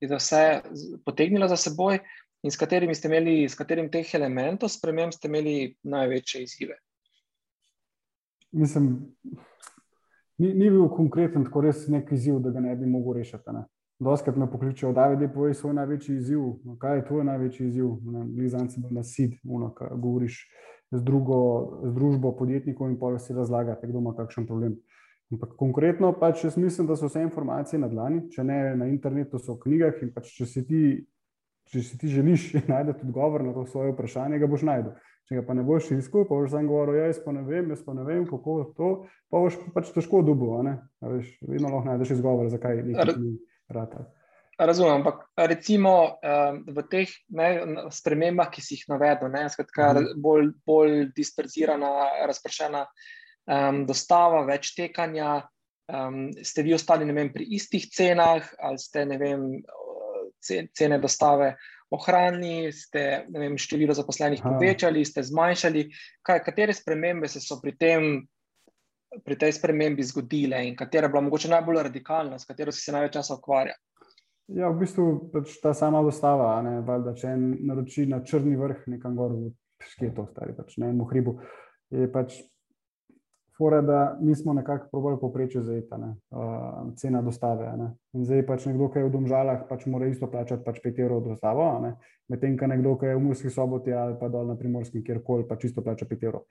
A: je za vse potegnilo za seboj in s katerimi ste imeli, s katerim teh elementov sprememb ste imeli največje izzive?
B: Mislim, ni, ni bil konkreten, tako res nek izziv, da ga ne bi mogel rešiti. Doskrat me pokličejo, da vidi, povej svoj največji izziv. No, kaj je tvoj največji izziv? Si bil na sid, uno, govoriš z, drugo, z družbo podjetnikov in pa si razlagate, kdo ima kakšen problem. Ampak konkretno pač jaz mislim, da so vse informacije na dlani, če ne na internetu, so v knjigah in pač če si ti, če si ti želiš najti odgovor na to svoje vprašanje, ga boš najdel. Če ga pa ne boš iskal, pa boš sam govoril, ja, jaz pa ne vem, jaz pa ne vem, kako to, pa boš pač težko dubo. Vedno lahko najdeš izgovor, zakaj nekaj ni rata.
A: Razumem, ampak recimo v teh ne, spremembah, ki si jih navedel, ne, skratka, mhm. bolj, bolj disperzirana, razpršena um, dostava, več tekanja, um, ste vi ostali vem, pri istih cenah ali ste vem, cene dostave ohranili, ste vem, število zaposlenih povečali, ste zmanjšali. Kaj, katere spremembe se so pri, tem, pri tej spremembi zgodile in katera je bila mogoče najbolj radikalna, s katero si se največ časa ukvarjal?
B: Ja, v bistvu pač ta sama dostava. Ne, valjda, če en naroči na črni vrh, nekam gor, skje to stari, pač, ne en v hribu, je pač fora, da mi smo nekako probali poprečje zajeta, ne, uh, cena dostave. Ne. In zdaj pač nekdo, ki je v domžalah, pač mora isto plačati pač 5 evrov dostavo, medtem ko nekdo, ki je v Murski soboti ali pa dol na primorskem, kjerkoli, pač isto plača 5 evrov.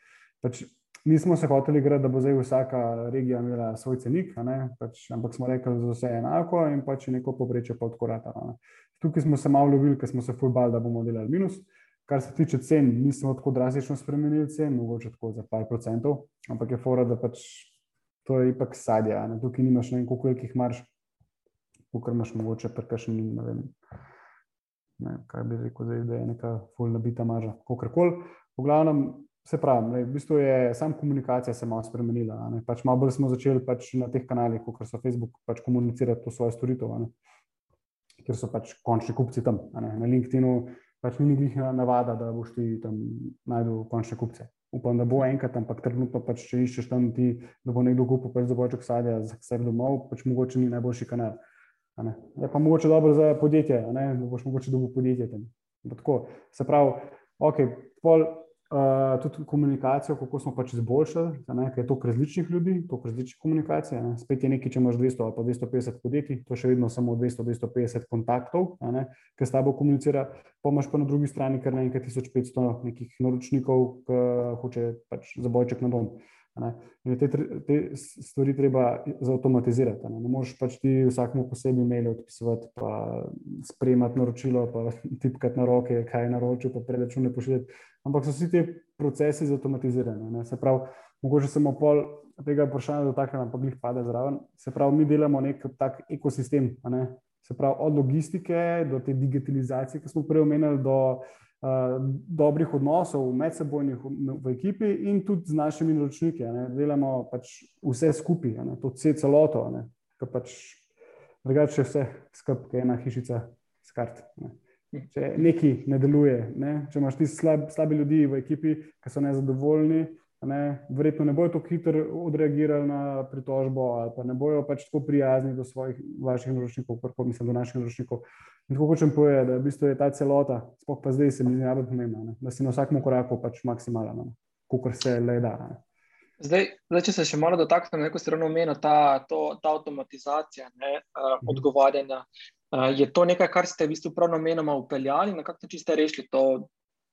B: Pač, mi smo se hoteli igrati, da bo zdaj vsaka regija imela svoj cenik, pač, ampak smo rekli, da je vse enako in pač neko poprečje pa odkorata. Tukaj smo se malo lovili, ker smo se fujbali, da bomo delali minus. Kar se tiče cen, nismo tako drastično spremenili cen, mogoče tako za par procentov, ampak je fora, da pač to je ipak sadje. Ne? Tukaj nimaš ne vem, koliko velikih marš, koliko imaš mogoče prekašen, ne vem, ne, kaj bi rekel, zdaj, da je neka full nabita marža, kakorkoli. V glavnem, se pravi, ne, v bistvu je sam komunikacija se malo spremenila. Pač malo bolj smo začeli pač na teh kanalih, kot so Facebook, pač komunicirati to svoje storitev, ker so pač končni kupci tam, na LinkedInu pač ni njih navada, da boš ti tam najdel končne kupce. Upam, da bo enkrat, ampak trenutno pač, če iščeš tam ti, da bo nekdo kupil pač za boček sadja za sebe domov, pač mogoče ni najboljši kanal. Je pa mogoče dobro za podjetje, da boš mogoče dobil podjetje tam. Tako, se pravi, ok, pol Uh, tudi komunikacijo, kako smo pač izboljšali, ker je to različnih ljudi, to različnih komunikacij. Ne. Spet je nekaj, če imaš 200 ali pa 250 podjetij, to še vedno samo 200-250 kontaktov, ki s tabo komunicira. Pomaž pa na drugi strani kar nekaj 1500 nekih naročnikov, ki hoče pač za bojček na dom. Te, te stvari treba zautomatizirati. Ne, ne moreš pač ti vsakmu posebej mail odpisovati, pa sprejemati naročilo, pa tipkati na roke, kaj je naročil, pa predačune pošiljati. Ampak so vsi ti procesi zautomatizirani. Ne. Se pravi, mogoče samo pol tega vprašanja dotaknemo, pa jih pade zraven. Se pravi, mi delamo nek tak ekosistem, ne? se pravi, od logistike do te digitalizacije, ki smo prej omenjali, do uh, dobrih odnosov medsebojnih v ekipi in tudi z našimi naročniki. Delamo pač vse skupaj, to vse celoto, ki pač drugače vse skupaj, ki je ena hišica skart. Ne? Če nekaj ne deluje, ne? če imaš ti slab, slabi ljudi v ekipi, ki so nezadovoljni, Ne, verjetno ne bojo tako hitro odreagirali na pritožbo, ali pa ne bojo pač tako prijazni do svojih vaših naročnikov, pa mislim do naših naročnikov. In tako hočem povedati, da v bistvu je ta celota, sploh pa zdaj se mi zdi najbolj pomembna, da si na vsakem koraku pač maksimalen, kot se le da.
A: Zdaj, zdaj, če se še malo dotaknem, kako ste ravno omenili, ta, ta avtomatizacija ne, uh, odgovarjanja. Uh, je to nekaj, kar ste v bistvu prav namenoma upeljali, na kak način ste rešili to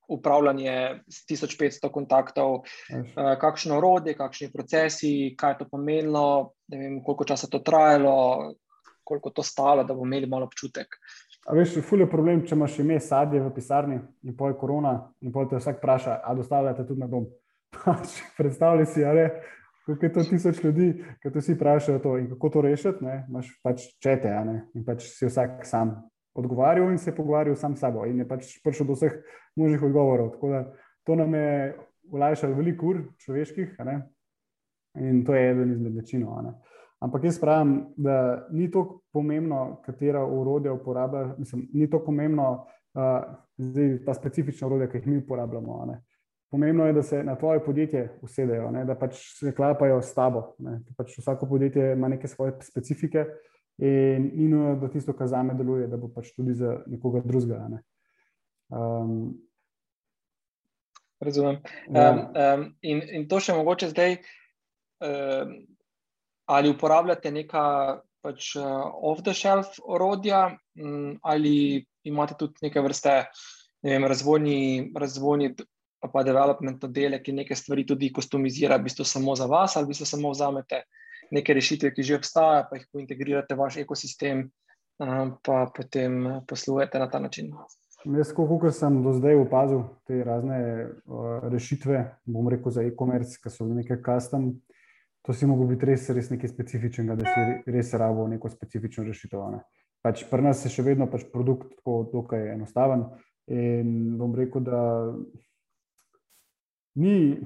A: upravljanje s 1500 kontaktov, uh, kakšno orodje, kakšni procesi, kaj je to pomenilo, vem, koliko časa to trajalo, koliko to stalo, da bomo imeli malo občutek.
B: A veš, ful je problem, če imaš ime sadje v pisarni in poj korona in poj te vsak vpraša, a dostavljate tudi na dom. Predstavljaj si, ali je to tisoč ljudi, ki te vsi vprašajo to in kako to rešiti, ne, imaš pač čete, ne, in pač si vsak sam odgovarjal in se pogovarjal sam s sabo. In je pač prišel do vseh možnih odgovorov. Tako da to nam je olajšalo veliko ur človeških in to je eden izmed načinov. Ampak jaz pravim, da ni tako pomembno, katera urodja uporablja, mislim, ni tako pomembno, uh, zdaj ta specifična urodja, ki jih mi uporabljamo. Pomembno je, da se na tvoje podjetje usedejo, ne? da pač se klapajo s tabo. Pač vsako podjetje ima neke svoje specifike, uh, in, in da tisto, kar za me deluje, da bo pač tudi za nekoga drugega. Ne. Um,
A: Razumem. Ja. Um, um, in, in to še mogoče zdaj, um, ali uporabljate neka pač, uh, off-the-shelf orodja, um, ali imate tudi neke vrste ne vem, razvojni, razvojni pa development oddelek, ki neke stvari tudi customizira, v bistvu samo za vas, ali v bistvu samo vzamete neke rešitve, ki že obstajajo, pa jih pointegrirate v vaš ekosistem, pa potem poslujete na ta način.
B: Jaz, kot sem do zdaj opazil te razne uh, rešitve, bom rekel za e-commerce, ki so nekaj custom, to si lahko biti res, res nekaj specifičnega, da si res rabo neko specifično rešitev. Ne. Pač pri nas je še vedno pač produkt tako dokaj enostaven in bom rekel, da ni.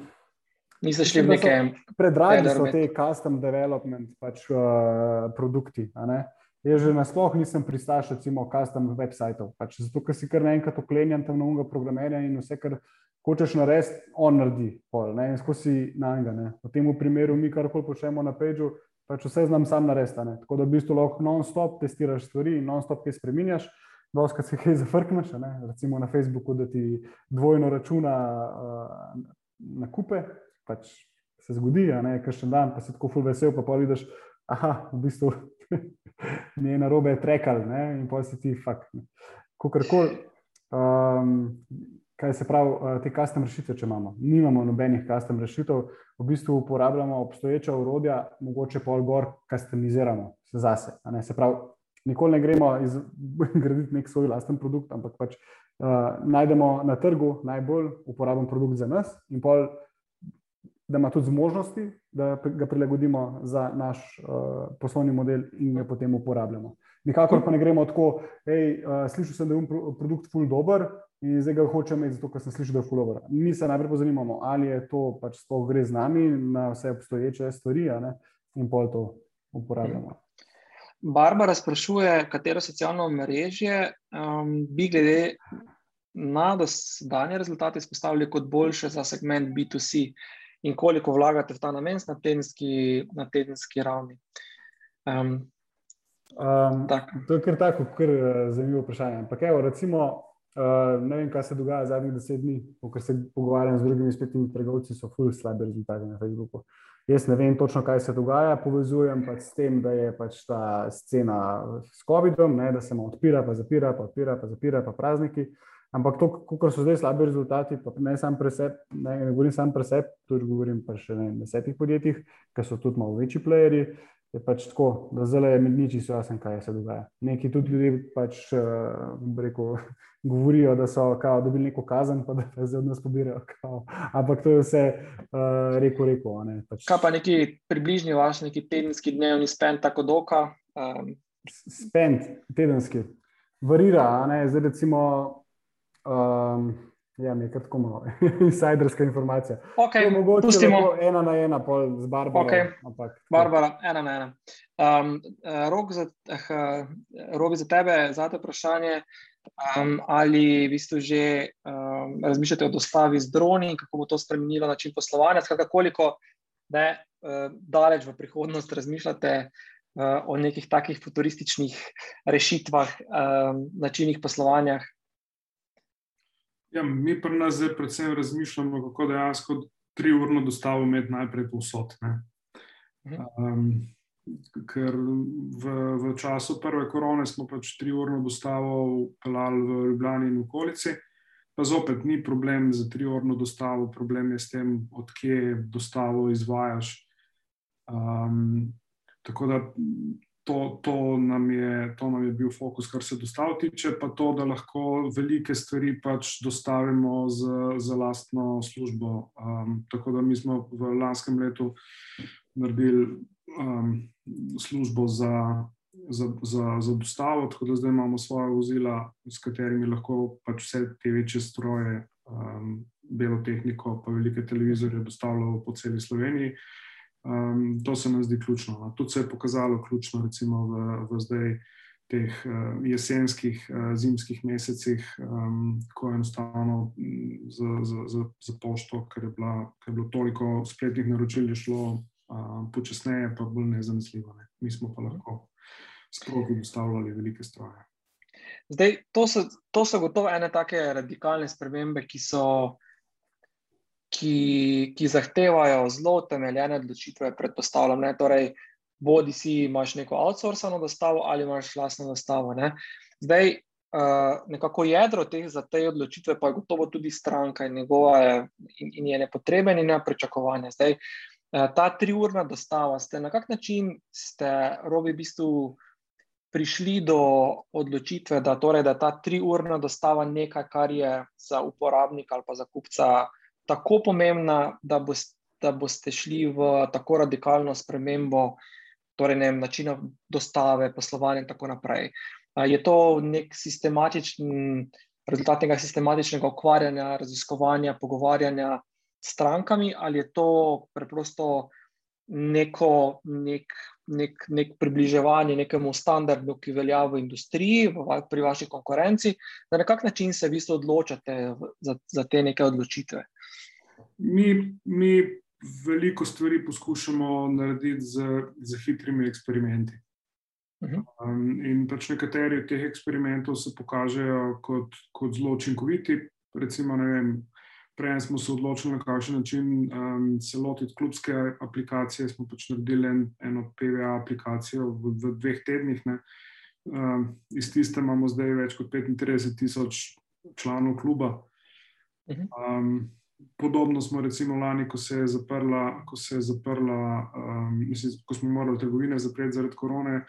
A: Niso šli v neke.
B: Predragi so te custom development pač, uh, produkti. Jaz že nasploh nisem pristaš, recimo, custom websitev. Pač zato, ker si kar naenkrat oklenjen tam novega programerja in vse, kar hočeš narediti, on naredi. Pol, in skozi na njega. V tem primeru mi karkoli počnemo na pageu, pač vse znam sam narediti. Tako da v bistvu lahko non-stop testiraš stvari in non-stop kaj spremenjaš. Doskrat se kaj zafrkneš, recimo na Facebooku, da ti dvojno računa uh, na kupe, pač se zgodi, da je še en dan, pa si tako ful vesel, pa pa vidiš, da v bistvu ni na robe trekal in pa si ti fakt. Kakorkoli, um, kaj se pravi, uh, te custom rešitve, če imamo. Nimamo nobenih custom rešitev, v bistvu uporabljamo obstoječa urodja, mogoče pa gor customiziramo zase. Se pravi, nikoli ne gremo izgraditi nek svoj lasten produkt, ampak pač uh, najdemo na trgu najbolj uporaben produkt za nas in pol da ima tudi zmožnosti, da ga prilagodimo za naš uh, poslovni model in ga potem uporabljamo. Nikakor pa ne gremo tako, hej, uh, slišal sem, da je produkt full dober in zdaj ga hočem imeti, zato ker sem slišal, da je full dober. Mi se najprej pozanimamo, ali je to pač sploh gre z nami na vse obstoječe stvari in pol to uporabljamo.
A: Barbara sprašuje, katero socialno mrežje um, bi glede na dosedanje rezultate izpostavili kot boljše za segment B2C in koliko vlagate v ta namen na tedenski, na tedenski ravni. Um,
B: um, to je kar tako, kar uh, zanimivo vprašanje. Ampak, evo, recimo, uh, ne vem, kaj se dogaja zadnjih deset dni, ko se pogovarjam z drugimi spletnimi trgovci, so fully slabe rezultate na Facebooku. Jaz ne vem točno, kaj se dogaja, povezujem pa s tem, da je pač ta scena s COVID-om, da se mu odpira, pa zapira, pa odpira, pa zapira, pa prazniki. Uh, Ampak to, kako so zdaj slabi rezultati, pa ne samo preseb, ne, ne govorim samo preseb, tudi govorim pa še ne desetih podjetjih, ki so tudi malo večji playeri. je pač tako, da zelo je med niči so jasno, kaj se dogaja. Neki tudi ljudje pač uh, rekel, govorijo, da so kao, dobili neko kazen, pa da se zdaj od nas pobirajo. Kao. Ampak to je vse uh, reko, reko. Ne, pač.
A: Kaj pa neki približni vaš, neki tedenski dnevni spend, tako doka? Um.
B: Spend, tedenski. Varira, zdaj recimo. Um, Ja, nekaj tako malo, insajderska informacija.
A: Okay,
B: mogoče pustimo ena na ena, pol z Barbaro.
A: Okay. Ampak, Barbara, ena na ena. Um, rok za, uh, Robi za tebe, za te vprašanje, um, ali v bistvu že um, razmišljate o dostavi z droni, kako bo to spremenilo način poslovanja, skratka, koliko ne, uh, daleč v prihodnost razmišljate uh, o nekih takih futurističnih rešitvah, um, načinih poslovanja.
C: Ja, mi pa nas zdaj predvsem razmišljamo, kako dejansko tri urno dostavo imeti najprej povsod. Um, ker v, v času prve korone smo pač tri urno dostavo pelali v Ljubljani in okolici, pa zopet ni problem za tri urno dostavo, problem je s tem, odkje dostavo izvajaš. Um, tako da to, to, nam je, to nam je bil fokus, kar se dostav tiče, pa to, da lahko velike stvari pač dostavimo z, z lastno službo. Um, tako da mi smo v lanskem letu naredili um, službo za, za, za, za dostavo, tako da zdaj imamo svoje vozila, s katerimi lahko pač vse te večje stroje, um, belo tehniko, pa velike televizorje dostavljamo po celi Sloveniji. Um, to se nam zdi ključno. No. Tudi se je pokazalo ključno, recimo v, v zdaj teh uh, jesenskih, uh, zimskih mesecih, um, ko je enostavno za, za, za, za pošto, ker je, bila, ker je bilo toliko spletnih naročil, je šlo uh, počasneje, pa bolj nezanesljivo. Ne. Mi smo pa lahko sprogi dostavljali velike stroje.
A: Zdaj, to so, to so gotovo ene take radikalne spremembe, ki so ki, ki zahtevajo zelo temeljene odločitve, predpostavljam. Ne? Torej, bodi si imaš neko outsourcano dostavo ali imaš vlastno dostavo. Ne? Zdaj, uh, nekako jedro teh za te odločitve pa je gotovo tudi stranka in njegove in, in njene potrebe in njene pričakovanja. Zdaj, uh, ta triurna dostava, ste na kak način ste, robi, v bistvu. Prišli do odločitve, da, torej, da je ta triurna dostava nekaj, kar je za uporabnika ali pa za kupca tako pomembna, da, boste, da boste šli v tako radikalno spremembo torej ne, načina dostave, poslovanja in tako naprej. Je to nek sistematičen rezultat tega sistematičnega ukvarjanja, raziskovanja, pogovarjanja s strankami, ali je to preprosto neko, nek, nek, nek približevanje nekemu standardu, ki velja v industriji, v, pri vaši konkurenci, na kak način se vi odločate za, za te neke odločitve?
C: Mi, mi veliko stvari poskušamo narediti z, z hitrimi eksperimenti. Mhm. Um, in pač nekateri od teh eksperimentov se pokažejo kot, kot zelo učinkoviti. Recimo, vem, prej smo se odločili, na kakšen način um, se lotiti klubske aplikacije. Smo pač naredili en, eno PVA aplikacijo v, v dveh tednih. Um, iz tiste imamo zdaj več kot 35 tisoč članov kluba. Um, podobno smo recimo lani, ko se je zaprla, ko, se je zaprla, um, mislim, ko smo morali trgovine zapreti zaradi korone,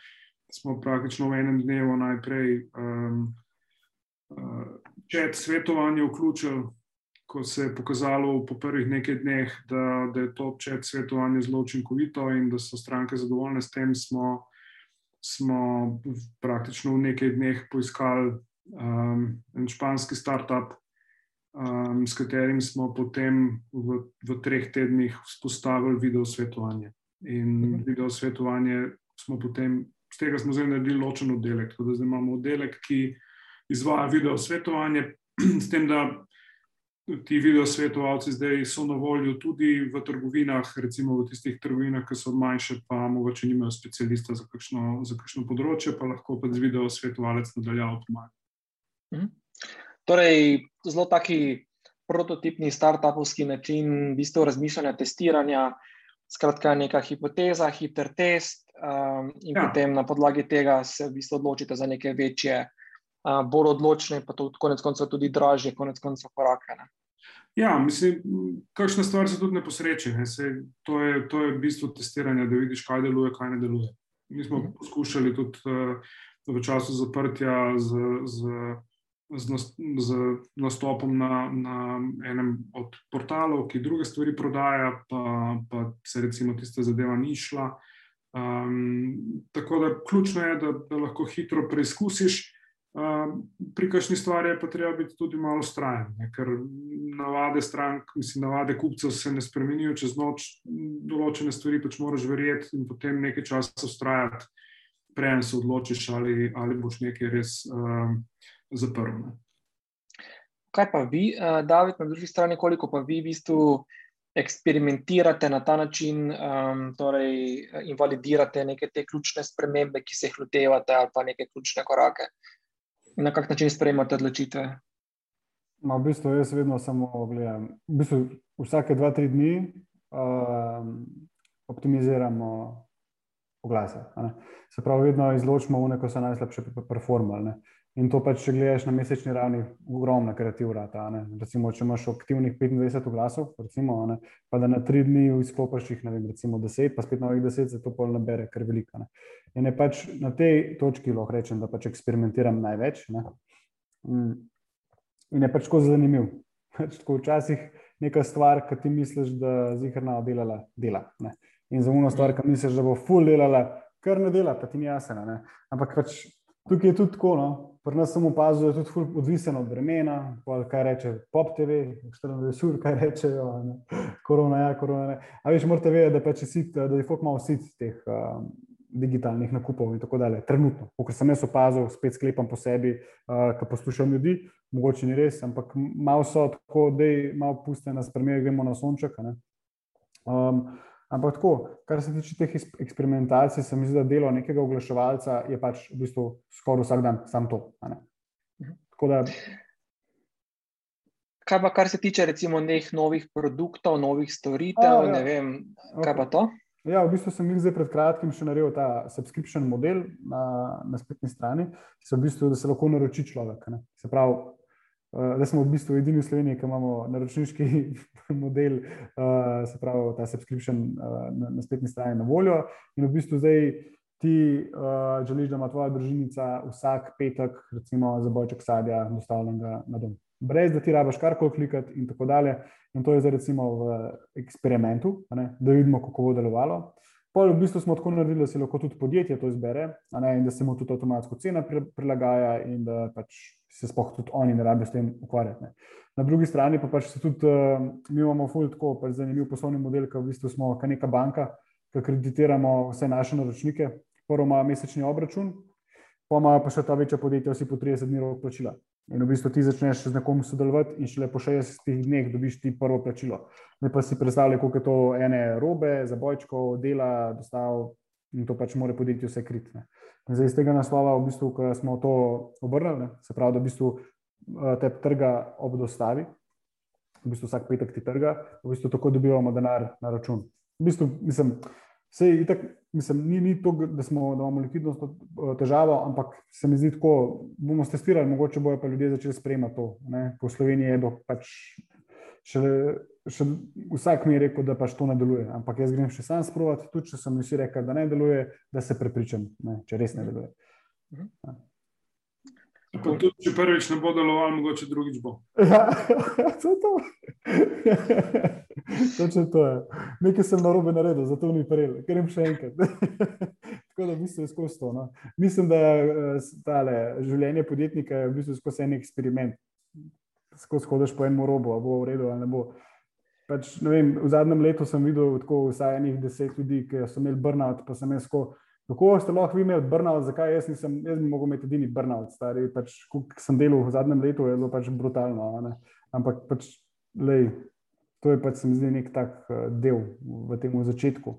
C: smo praktično v enem dnevu najprej um, uh, čet svetovanje vključili. Ko se je pokazalo po prvih nekaj dneh, da, da je to čet svetovanje zelo učinkovito in da so stranke zadovoljne s tem, smo, smo praktično v nekaj dneh poiskali um, en španski startup, um, s katerim smo potem v, v treh tednih vzpostavili video svetovanje. In mhm. video svetovanje smo potem, z tega smo zdaj naredili ločen oddelek. Tako da zdaj imamo oddelek, ki izvaja video svetovanje, s tem, da ti video svetovalci zdaj so na voljo tudi v trgovinah, recimo v tistih trgovinah, ki so manjše, pa mogoče nimajo specialista za kakšno, za kakšno področje, pa lahko pa z video svetovalec nadaljavo pomaga.
A: Mhm. Torej, zelo taki prototipni startupovski način v bistvu razmišljanja, testiranja, skratka, neka hipoteza, hiter test, um, in ja. potem na podlagi tega se v bistvu odločite za neke večje, uh, bolj odločne, pa tudi konec koncev tudi dražje, konec koncev korake. Ne?
C: Ja, mislim, kakšna stvar se tudi ne posreče. Ne? Se, to, je, to je bistvo testiranja, da vidiš, kaj deluje, kaj ne deluje. Mi smo mhm. poskušali tudi uh, v času zaprtja z, z, z, z nastopom na, na enem od portalov, ki druge stvari prodaja, pa, pa se recimo tista zadeva ni šla. Um, tako da ključno je, da, da lahko hitro preizkusiš. Um, pri kakšni stvari je pa treba biti tudi malo strajen, ne? ker navade strank, mislim, navade kupcev se ne spremenijo čez noč, določene stvari pač moraš verjeti in potem nekaj časa ustrajati, preden se odločiš, ali, ali boš nekaj res um, zaprl. Ne?
A: Kaj pa vi, uh, David, na drugi strani, koliko pa vi v bistvu eksperimentirate na ta način, um, torej invalidirate neke te ključne spremembe, ki se jih lotevate, ali pa neke ključne korake? na kak način sprejemate odločitve?
B: Ma, v bistvu jaz vedno samo gledam. V bistvu vsake dva, tri dni um, optimiziramo oglase. Se pravi, vedno izločimo vne, ko so najslabše performale. In to pač, če gledaš na mesečni ravni, ogromna kreativna. Recimo, če imaš aktivnih 25 oglasov, recimo, ne, pa da na tri dni izklopiš jih, ne vem, recimo 10, pa spet novih 10, se to pol nabere, ker je veliko. Ne. In je pač na tej točki lahko rečem, da pač eksperimentiram največ. Ne. Mm. In je pač tako zanimiv. Pač tako včasih neka stvar, ki ti misliš, da zihrna oddelala, dela. Ne. In za uno stvar, ki misliš, da bo full delala, kar ne dela, pa ti ni jasno. Ampak pač tukaj je tudi tako. No. Pri nas sem opazil, da je tudi odvisen od vremena, kaj reče Pop TV, 24 ur, kaj rečejo, korona, ja, korona. Ne. A veš, morate vedeti, da, pač sit, da je folk malo sit teh um, digitalnih nakupov in tako dalje. Trenutno, ker sem jaz opazil, spet sklepam po sebi, uh, ko poslušam ljudi, mogoče ni res, ampak malo so tako, da je malo puste na spremembe, gremo na sonček. Um, Ampak tako, kar se tiče teh eksperimentacij, se mi zdi, da delo nekega oglaševalca je pač v bistvu skoraj vsak dan samo to.
A: Da... Kaj pa, kar se tiče recimo nekih novih produktov, novih storitev, A, ja. ne vem, kaj okay. pa to?
B: Ja, v bistvu sem jih zdaj pred kratkim še naredil ta subscription model na, na spletni strani, v bistvu, da se lahko naroči človek. Ne. Se pravi, da smo v bistvu edini v Sloveniji, ki imamo naročniški model, uh, se pravi, ta subscription uh, na, na spletni strani na voljo. In v bistvu zdaj ti uh, želiš, da ima tvoja družinica vsak petek, recimo, za bojček sadja, dostavljenega na dom. Brez da ti rabaš karkoli klikati, in tako dalje. In to je zdaj, recimo, v eksperimentu, ne, da vidimo, kako bo delovalo. Pol v bistvu smo tako naredili, da se lahko tudi podjetje to izbere, ne, in da se mu tudi avtomatsko cena prilagaja, in da pač se spoh tudi oni ne rabijo s tem ukvarjati. Ne. Na drugi strani pa pač se tudi, uh, mi imamo fulj tako pač zanimiv poslovni model, ker v bistvu smo neka banka, ki kreditiramo vse naše naročnike, prvo ima mesečni obračun, pa ima pa še ta večja podjetja, vsi po 30 dni rok plačila. In v bistvu ti začneš z nekom sodelovati, in šele po 60 dneh dobiš ti prvo plačilo. Ne pa si predstavljaj, koliko je to ene robe, zabojčkov, dela, dostav, in to pač mora podjetje vse kritne. Zdaj, iz tega naslova, v bistvu, ko smo to obrnili, se pravi, da v bistvu eh, te trga ob dostavi, v bistvu vsak petek ti trga, v bistvu tako dobivamo denar na račun. V bistvu, mislim, sej, itak, mislim, ni, ni to, da, smo, da imamo likvidnost eh, težavo, ampak se mi zdi tako, bomo testirali, mogoče bojo pa ljudje začeli sprejemati to. Ne? Po Sloveniji je do pač še še vsak mi je rekel, da pač to ne deluje. Ampak jaz grem še sam sprovat, tudi če sem vsi rekel, da ne deluje, da se prepričam, ne, če res ne deluje. Mhm. Ja.
C: Tudi, če prvič ne bo deloval, mogoče drugič bo. Ja,
B: to je to. Točno to je. Nekaj sem na robe naredil, zato ni prejel, ker jim še enkrat. Tako da mislim, skozi to. No. Mislim, da je eh, življenje podjetnika v bistvu skozi en eksperiment. Skozi hodiš po enem robu, bo v redu ali ne bo. Pač, vem, v zadnjem letu sem videl tako vsaj enih deset ljudi, ki so imeli burnout, pa sem jaz tako. Kako ste lahko vi imeli burnout, zakaj jaz nisem, jaz bi mogel imeti edini burnout, stari, pač, ko sem delal v zadnjem letu, je bilo pač brutalno. Ne? Ampak pač, lej, to je pač, se mi zdi, nek tak uh, del v tem začetku.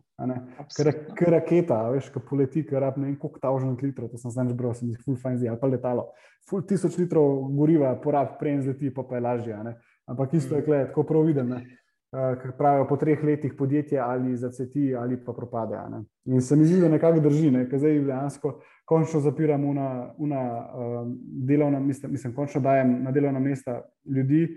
B: Ker raketa, veš, ki poleti, ker rab ne vem, koliko tavžen litrov, to sem že bral, sem jih full fine zdaj, ali pa letalo. Full tisoč litrov goriva, porab, prej zleti, pa pa je lažje. Ampak isto je, mm. tako prav vidim. Ne? Eh, ki pravijo, po treh letih podjetje ali zaceti ali pa propade. In se mi zdi, da nekako drži, ne? ker zdaj dejansko končno zapiramo una, una uh, delovna mesta, mislim, končno dajem na delovna mesta ljudi,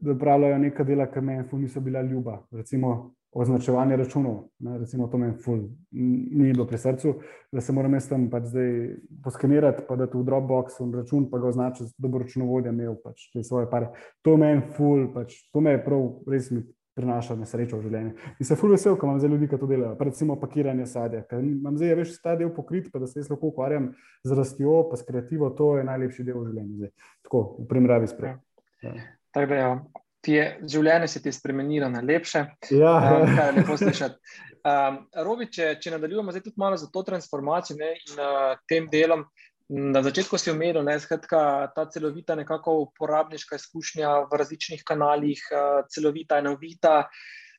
B: da upravljajo neka dela, ki meni niso bila ljuba. Recimo označevanje računov, ne, recimo to meni ful, ni bilo pri srcu, da se moram jaz tam pač zdaj poskenirati, pa da tu v Dropbox v račun, pa ga označiti, da bo računovodja imel pač te svoje pare. To meni ful, pač, to me je prav res mi prinaša nesrečo v življenju. In se ful vesel, ko imam zdaj ljudi, ki to delajo, recimo pakiranje sadja, ker imam zdaj več ta del pokrit, pa da se jaz lahko ukvarjam z rastjo, pa s kreativo, to je najlepši del v življenju zdaj. Tako, v primerjavi s prej. Ja.
A: Tako da, ja, je, življenje se ti je spremenilo na lepše.
B: Ja,
A: um, kar je lepo slišati. Um, Robi, če, če nadaljujemo zdaj tudi malo za to transformacijo ne, in uh, tem delom. Na začetku si omenil, da je ta celovita, nekako uporabniška izkušnja v različnih kanalih, uh, celovita, enovita.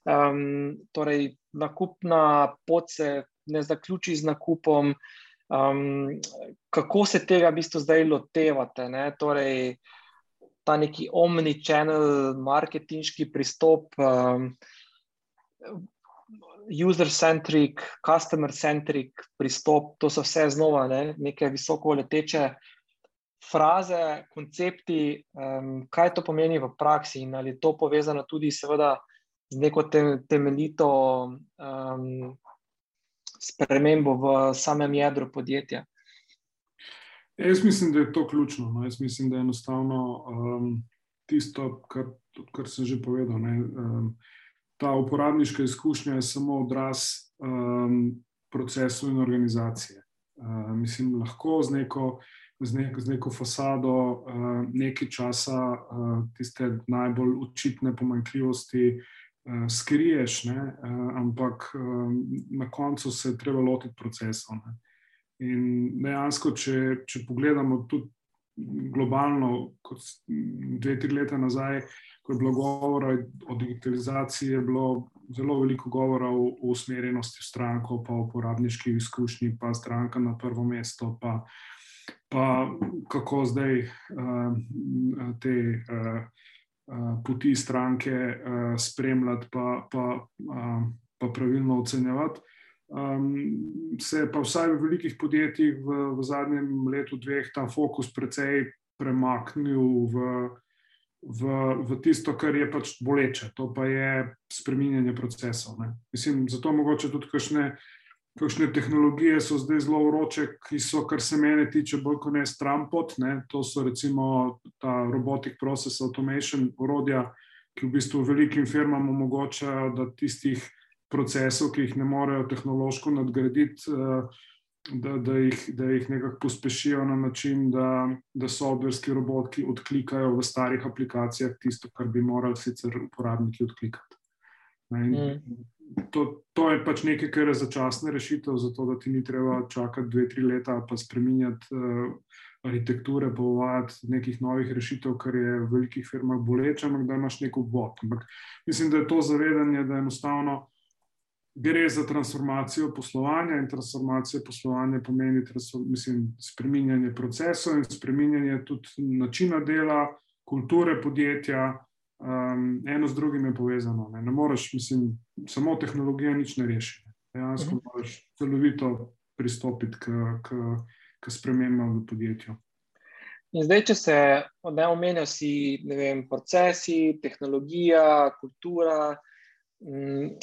A: Um, torej, nakupna pot se ne zaključi z nakupom. Um, kako se tega v bistvu zdaj lotevate? Torej, ta neki omni-channel marketinški pristop, um, user-centric, customer-centric pristop, to so vse znova ne, neke visoko leteče fraze, koncepti, um, kaj to pomeni v praksi in ali je to povezano tudi seveda z neko te, temeljito um, spremembo v samem jedru podjetja.
C: Jaz mislim, da je to ključno. No. Jaz mislim, da je enostavno um, tisto, kar, kar sem že povedal. Um, ta uporabniška izkušnja je samo odraz um, procesov in organizacije. Uh, mislim, lahko z neko, z neko, z neko fasado uh, nekaj časa uh, tiste najbolj očitne pomanjkljivosti uh, skriješ, ne? uh, ampak um, na koncu se je treba lotiti procesov. Ne? In dejansko, če, če pogledamo tudi globalno, kot dve, tri leta nazaj, ko je bilo govora o digitalizaciji, je bilo zelo veliko govora o, o usmerjenosti stranko, pa o uporabniški izkušnji, pa stranka na prvo mesto, pa, pa kako zdaj uh, te uh, uh, poti stranke uh, spremljati, pa, pa, uh, pa pravilno ocenjevati. Um, se je pa vsaj v velikih podjetjih v, v zadnjem letu, dveh, ta fokus precej premaknil v, v, v tisto, kar je pač boleče, to pa je spreminjanje procesov. Ne. Mislim, zato mogoče tudi kakšne, kakšne tehnologije so zdaj zelo vroče, ki so, kar se mene tiče, bolj kot ne strampot. Ne. To so recimo ta robotic process automation urodja, ki v bistvu velikim firmam omogočajo, da tistih procesov, ki jih ne morejo tehnološko nadgraditi, eh, da, da, jih, da jih nekako pospešijo na način, da, da softverski roboti odklikajo v starih aplikacijah tisto, kar bi morali sicer uporabniki odklikati. Mm. To, to je pač nekaj, kar je začasna rešitev, zato da ti ni treba čakati dve, tri leta, pa spremenjati uh, arhitekture, pa uvajati nekih novih rešitev, kar je v velikih firmah boleče, ampak da imaš neko vod. Ampak mislim, da je to zavedanje, da enostavno gre za transformacijo poslovanja in transformacija poslovanja pomeni mislim, spreminjanje procesov in spreminjanje tudi načina dela, kulture podjetja. Um, eno z drugim je povezano. Ne, ne moreš, mislim, samo tehnologija nič ne reši. Dejansko uh. -huh. moraš celovito pristopiti k, k, k spremembam v podjetju.
A: In zdaj, če se ne omenjajo, si vem, procesi, tehnologija, kultura,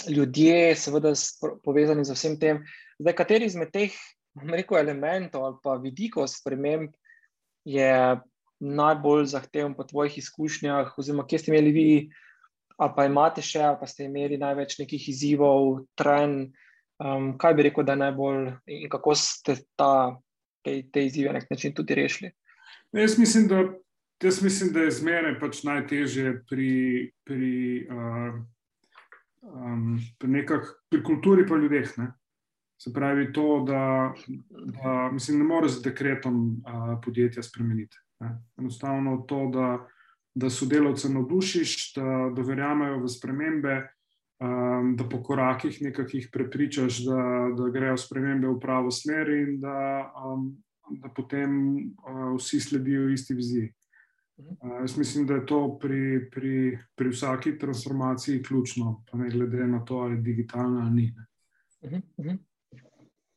A: ljudje, seveda, povezani z vsem tem. Zdaj, kateri izmed teh rekel, elementov ali pa vidikov sprememb je najbolj zahteven po tvojih izkušnjah, oziroma kje ste imeli vi, ali pa imate še, ali pa ste imeli največ nekih izzivov, trend. Um, kaj bi rekel, da je najbolj in kako ste ta, te, te izzive na nek način tudi rešili?
C: Jaz mislim, da, jaz mislim, da je zmeraj pač najtežje pri. pri uh, um, pri, nekak, pri kulturi pa ljudeh. Ne? Se pravi, to, da, da mislim, ne moreš z dekretom uh, podjetja spremeniti. Ne? Enostavno to, da, da sodelavce navdušiš, da, da verjamejo v spremembe, um, da po korakih nekaj prepričaš, da, da grejo spremembe v pravo smer in da, um, da potem uh, vsi sledijo isti viziji. Uh, jaz mislim, da je to pri, pri, pri vsaki transformaciji ključno, pa ne glede na to, ali je digitalna ali ni. Uh -huh.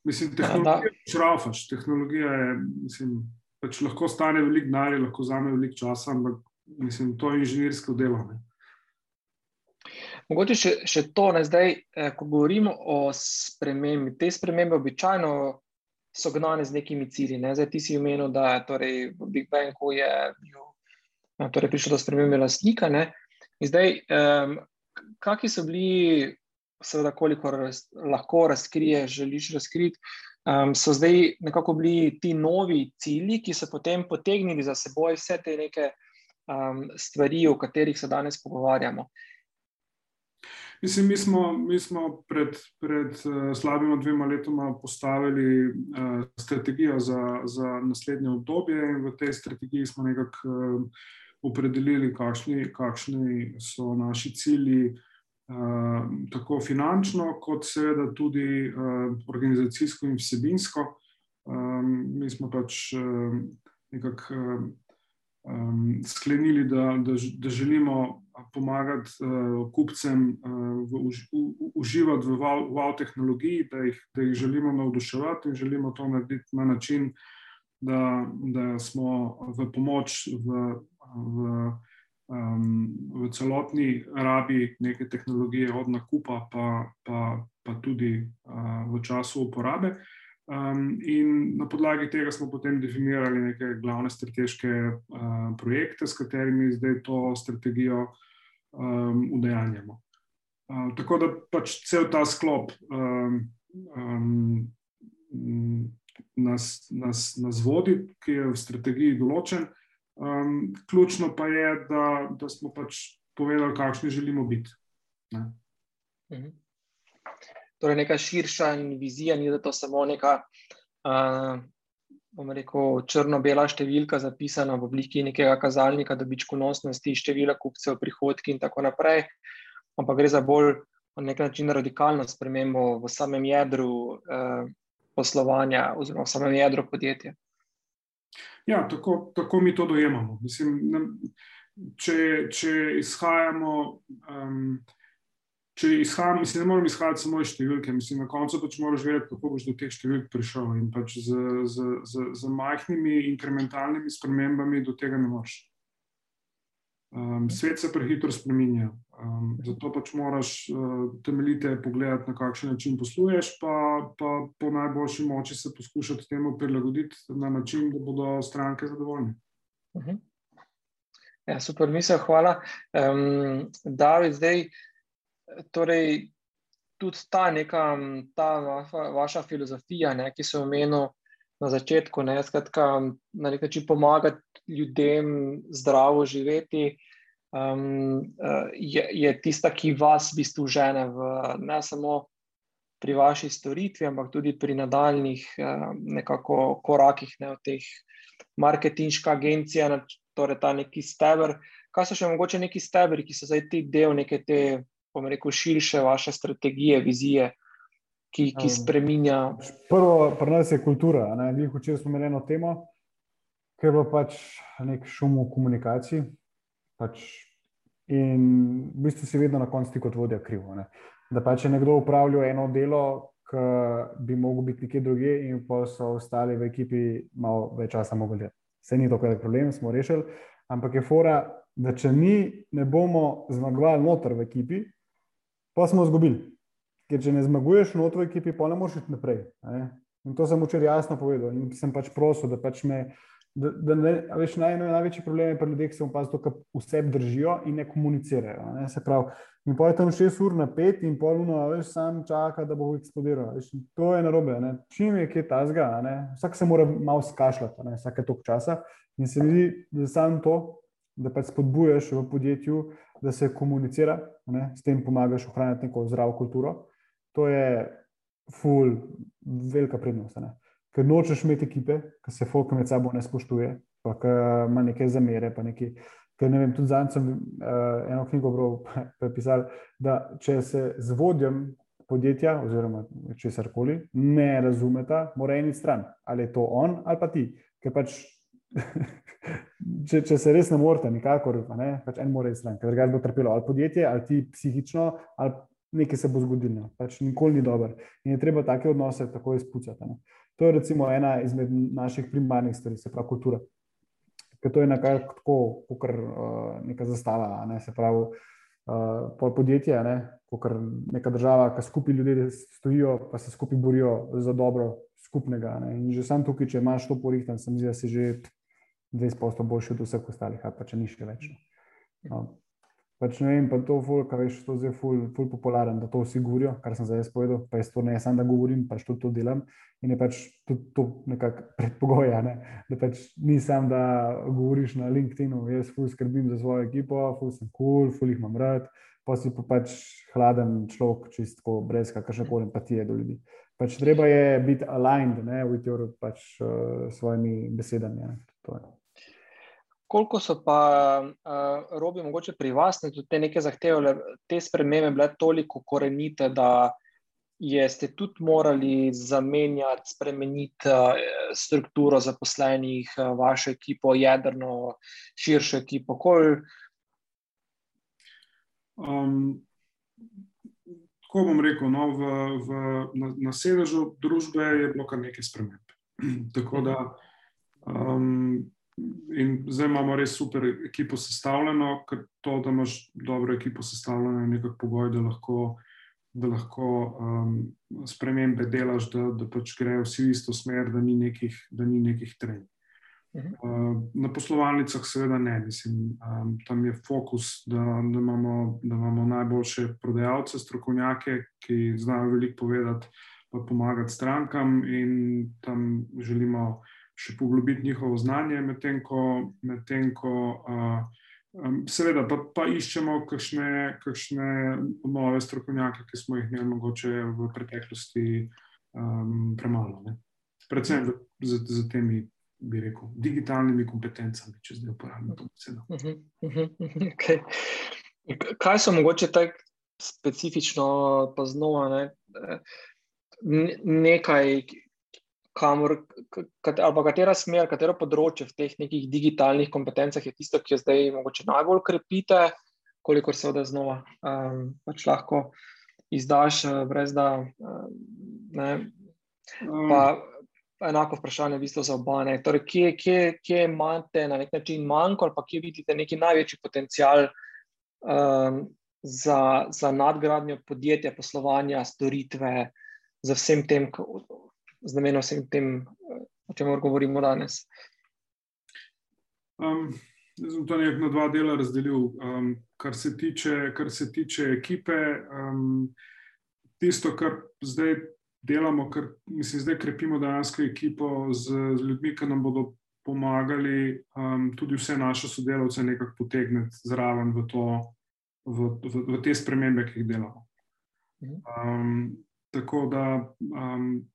C: Mislim, tehnologija je šrafaš. Tehnologija je, mislim, pač lahko stane veliko denarja, lahko vzame veliko časa, ampak mislim, to inženirsko delo. Ne.
A: Mogoče še, še to, ne, zdaj, eh, ko govorimo o spremembi. Te spremembe običajno so gnane z nekimi cilji. Ne. Zdaj, ti si omenil, da je torej, v Big Bangu je bil, torej, prišlo do spremembe lastnika. Ne. In zdaj, um, kakšni so bili, seveda, koliko raz, lahko razkriješ, želiš razkriti, um, so zdaj nekako bili ti novi cilji, ki so potem potegnili za seboj vse te neke um, stvari, o katerih se danes pogovarjamo.
C: Mislim, mi smo, mi smo pred, pred uh, slabima dvema letoma postavili uh, strategijo za, za naslednje obdobje, in v tej strategiji smo nekako uh, opredelili, kakšni, kakšni so naši cilji, uh, tako finančno, kot seveda tudi uh, organizacijsko in vsebinsko. Um, mi smo pač nekako. Sklenili, da, da, da želimo pomagati uh, kupcem uh, v, v, uživati v wow, wow tehnologiji, da jih, da jih želimo navduševati in želimo to narediti na način, da, da smo v pomoč v, v, um, v celotni rabi neke tehnologije, od nakupa pa, pa, pa tudi uh, v času uporabe. Um, in na podlagi tega smo potem definirali neke glavne strateške uh, projekte, s katerimi zdaj to strategijo um, udejanjamo. Uh, tako da pač cel ta sklop um, um, nas, nas, nas vodi, ki je v strategiji določen. Um, ključno pa je, da, da smo pač povedali, kakšni želimo biti. Ne?
A: Mhm torej neka širša vizija, ni da to samo neka, uh, bomo rekel, črno-bela številka, zapisana v obliki nekega kazalnika, dobičkonosnosti, števila kupcev, prihodki in tako naprej, ampak gre za bolj na nek način radikalno spremembo v samem jedru uh, poslovanja oziroma v samem jedru podjetja.
C: Ja, tako, tako mi to dojemamo. Mislim, ne, če, če izhajamo. Um, če izhajam, mislim, ne morem izhajati samo iz številke, mislim, na koncu pač moraš vedeti, kako boš do teh številk prišel. In pač z, z, z, z majhnimi inkrementalnimi spremembami do tega ne moreš. Um, svet se prehitro spremenja. Um, zato pač moraš uh, temeljite pogledati, na kakšen način posluješ, pa, pa po najboljši moči se poskušati temu prilagoditi na način, da bodo stranke zadovoljne. Uh
A: mhm. -huh. Ja, super, misel, hvala. Um, David, zdaj torej, tudi ta, neka, ta vaša filozofija, ne, ki se omenila na začetku, ne, skratka, na nek način pomagati ljudem zdravo živeti, um, je, je tista, ki vas v bistvu žene v ne samo. Pri vaši storitvi, ampak tudi pri nadaljnih nekako korakih, ne v teh marketinška agencija, torej ta neki steber. Kaj so še mogoče neki stebri, ki so zdaj ti del neke te bom rekel, širše vaše strategije, vizije, ki, ki spremenja.
B: Prvo, pri nas je kultura. Mi, včeraj smo imeli eno temo, ker je pač nek šum v komunikaciji. Pač in v bistvu si vedno na koncu kot vodja krivo. Ne? Da pač je nekdo upravljal eno delo, ki bi lahko bil nekje drugje, in pa so ostali v ekipi malo več časa mogli. Vse ni to, kar je problem, smo rešili. Ampak je fora, da če mi ne bomo zmagovali noter v ekipi, pa smo izgubili. Ker če ne zmaguješ v notri ekipi, pa ne moreš iti naprej. Ne? In to sem včeraj jasno povedal. In sem pač prosil, da pač me. Da, da ne, veš, naj, največji problem je pri ljudeh, ki se vse držijo in ne komunicirajo. Ne? Se pravi, in pa je tam 6 ur na 5 in pol uro, veš, sam čaka, da bo eksplodiral. Veš, to je narobe. Ne? Čim je kje ta zga, vsak se mora malo skašljati, vsake tok časa. In se mi zdi, da sam to, da pač spodbujaš v podjetju, da se komunicira, ne, s tem pomagaš ohranjati neko zdravo kulturo. To je ful, velika prednost. Ne. Ker nočeš imeti ekipe, ki se folk med sabo ne spoštuje, pa ima neke zamere. Nekaj, ker ne vem, tudi zadnjič sem uh, eno knjigo prepisal, da če se z vodjem podjetja oziroma česar koli ne razumeta, mora eni stran, ali je to on ali pa ti. Ker pač če, če se res ne morete, nikakor, ne, pač en mora izran, ker ga bo trpelo ali podjetje, ali ti psihično, ali nekaj se bo zgodilo. Pač nikoli ni dobro. In je treba take odnose tako izpucati. Ne. To je recimo ena izmed naših primarnih stvari, se pravi kultura. ker to je nekako kot uh, neka zastava, ne, se pravi, uh, podjetje, ne, kot neka država, ki skupaj ljudje stojijo, pa se skupaj borijo za dobro skupnega. Ne. In že sam tukaj, če imaš to porihtan, sem zdi, da si že 20% boljši od vseh ostalih, ali pa če ni še več. No. Pač ne vem, pa to, kar veš, to je ful, ful popularen, da to vsi govorijo, kar sem zdaj povedal, pa je to ne samo, da govorim, pač tudi to delam. In je pač tudi to nekako predpogoj, ne? da pač ni samo, da govoriš na LinkedIn-u, jaz ful skrbim za svojo ekipo, ful sem kul, cool, ful jih imam rad, pa si pa pač hladen človek, čistko, brez kakršne koli empatije do ljudi. Pač treba je biti aligned, ne, with your pač uh, svojimi besedami. Ne?
A: Koliko so pa, uh, robi, mogoče pri vas, ne, tudi te neke zahteve, te spremembe bile toliko korenite, da je, ste tudi morali zamenjati, spremeniti uh, strukturo zaposlenih, uh, vašo ekipo, jedrno, širšo ekipo?
C: Um, tako bom rekel, no, v, v, na, na sedežu družbe je bilo kar nekaj sprememb. Tako da. Um, In zdaj imamo res super ekipo sestavljeno, ker to, da imaš dobro ekipo sestavljeno, je nekako pogoj, da lahko, da lahko um, spremembe delaš, da, da pač grejo vsi v isto smer, da ni nekih, nekih trenj. Uh, na poslovalnicah, seveda, ne. Mislim, um, tam je fokus, da, da, imamo, da imamo najboljše prodajalce, strokovnjake, ki znajo veliko povedati, pa pomagati strankam, in tam želimo še poglobiti njihovo znanje, medtem ko, med ko um, seveda pa, pa iščemo kakšne, kakšne nove strokovnjake, ki smo jih imeli mogoče v preteklosti um, premalo. Ne? Predvsem z, z temi, bi rekel, digitalnimi kompetencami, če zdaj uporabljam to besedo. Uh -huh, uh
A: -huh, okay. Kaj so mogoče tako specifično, pa znova ne? nekaj, kamor, ali pa katera smer, katero področje v teh nekih digitalnih kompetencah je tisto, ki jo zdaj mogoče najbolj krepite, kolikor se da znova um, pač lahko izdaš, uh, brez da. Um, ne, pa, enako vprašanje, v bistvu za oba. Torej, kje, kje, kje imate na nek način manjko, ali pa kje vidite neki največji potencial um, za, za nadgradnjo podjetja, poslovanja, storitve, za vsem tem, z namenom vsem tem, o čemer govorimo danes?
C: Um, jaz sem to na dva dela razdelil. Um, kar, se tiče, kar se tiče ekipe, um, tisto, kar zdaj delamo, kar mislim, zdaj krepimo dejansko ekipo z, z ljudmi, ki nam bodo pomagali, um, tudi vse naše sodelavce nekako potegniti zraven v, to, v, v, v te spremembe, ki jih delamo. Um, Tako da um,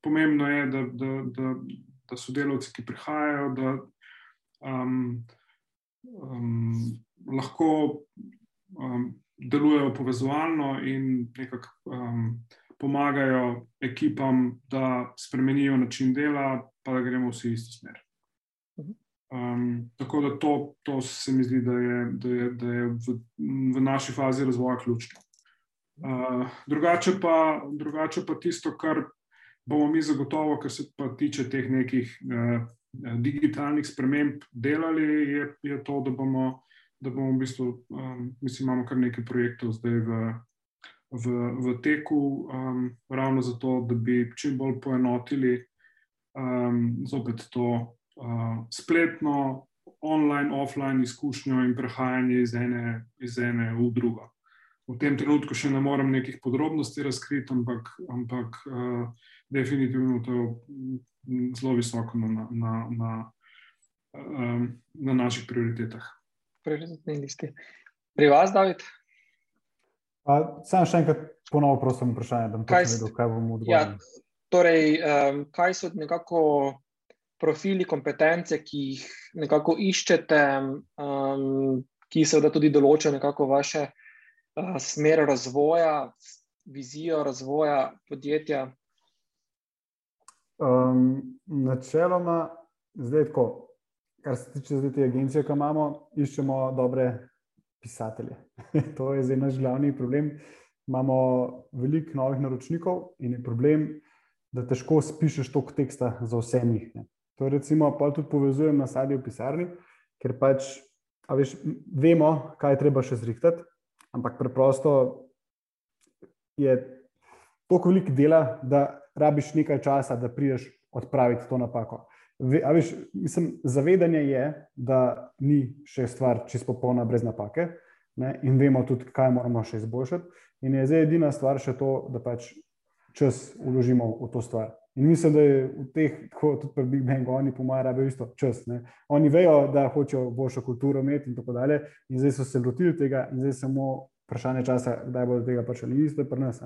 C: pomembno je, da, da, da, da sodelavci, ki prihajajo, da um, um, lahko um, delujejo povezovalno in nekako um, pomagajo ekipam, da spremenijo način dela, pa da gremo vsi v isto smer. Um, tako da to, to se mi zdi, da je, da je, da je v, v naši fazi razvoja ključno. Uh, drugače, pa, drugače pa tisto, kar bomo mi zagotovo, kar se pa tiče teh nekih uh, digitalnih sprememb, delali, je, je to, da bomo, da bomo v bistvu, um, mislim, imamo kar nekaj projektov zdaj v, v, v teku, um, ravno zato, da bi čim bolj poenotili um, zopet to uh, spletno, online, offline izkušnjo in prehajanje iz ene, iz ene v drugo v tem trenutku še ne morem nekih podrobnosti razkriti, ampak, ampak uh, definitivno to je mm, zelo visoko na, na, na, um, na naših prioritetah.
A: Prioritetni listi. Pri vas, David?
B: Sam še enkrat ponovno prosim vprašanje, da bom kaj, vedel, kaj bomo odgovorili. Ja,
A: torej, um, kaj so nekako profili kompetence, ki jih nekako iščete, um, ki seveda tudi določajo nekako vaše smer razvoja, vizijo razvoja podjetja?
B: Um, načeloma, zdaj tako, kar se tiče zdaj te agencije, ki imamo, iščemo dobre pisatelje. to je zdaj naš glavni problem. Imamo veliko novih naročnikov in je problem, da težko spišeš toliko teksta za vse njih. Ne. To recimo pa tudi povezujem na sadje v pisarni, ker pač veš, vemo, kaj je treba še zrihtati, ampak preprosto je toliko veliko dela, da rabiš nekaj časa, da prideš odpraviti to napako. Veš, mislim, zavedanje je, da ni še stvar čisto popolna, brez napake, ne, in vemo tudi, kaj moramo še izboljšati. In je zdaj edina stvar še to, da pač čas uložimo v to stvar. In mislim, da je v teh, kot tudi pri Big Bangu, oni po mojem rabijo isto čas. Ne. Oni vejo, da hočejo boljšo kulturo imeti in tako dalje, in zdaj so se lotili tega, in zdaj samo vprašanje časa, kdaj bodo tega ali isto pri nas.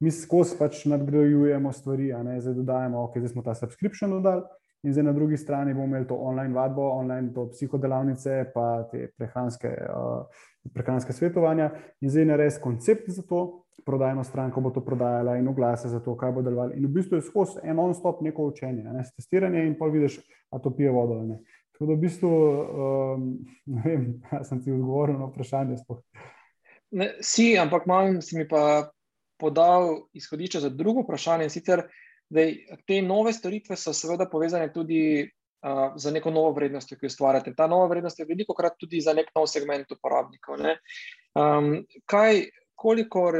B: Mi skozi pač nadgrajujemo stvari, zdaj dodajemo, ok, zdaj smo ta subscription dodali. In zdaj na drugi strani bomo imeli to online vadbo, online psihodelavnice, pa te prehranske, uh, prehranske svetovanja, in zdaj narediti koncept za to, prodajno stranko bo to prodajala in oglase za to, kaj bo delovalo. In v bistvu je skozi en on-stop neko učenje, ne, testiranje in pa vidiš, a to pije vodo. Ne. Tako da v bistvu, um, ne vem, sem ti odgovoril na vprašanje.
A: Ne, si, ampak malo si mi pa podal izhodišče za drugo vprašanje. Sicer, da te nove storitve so seveda povezane tudi uh, z neko novo vrednostjo, ki jo ustvarjate. Ta nova vrednost je veliko krat tudi za nek nov segment uporabnikov. Um, kaj, koliko,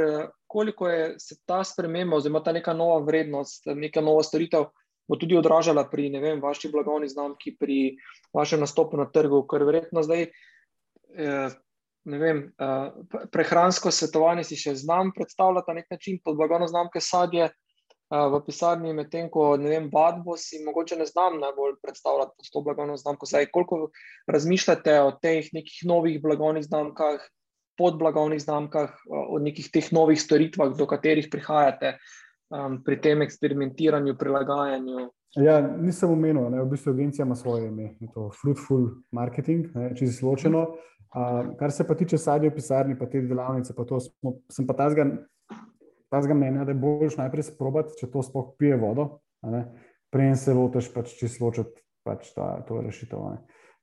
A: koliko je se ta sprememba, oziroma ta neka nova vrednost, neka nova storitev, bo tudi odražala pri vem, vaši blagovni znamki, pri vašem nastopu na trgu, ker verjetno zdaj. Eh, Vem, uh, prehransko svetovanje si še znam predstavljati na nek način pod blagovno znamke sadje uh, v pisarni, medtem ko vadbo si mogoče ne znam najbolj predstavljati pod to blagovno znamko. Zdaj, koliko razmišljate o teh nekih novih blagovnih znamkah, podblagovnih znamkah, o nekih teh novih storitvah, do katerih prihajate um, pri tem eksperimentiranju, prilagajanju.
B: Ja, nisem omenil, da v bistvu agencija ima svoje ime, to fruitful marketing, če si ločeno. Uh, kar se pa tiče sadja v pisarni, pa te delavnice, pa to smo, sem pa ta zga mnenja, da je boljš najprej sprobati, če to sploh pije vodo, preden se lotiš pač čisto ločiti pač ta, to rešitev.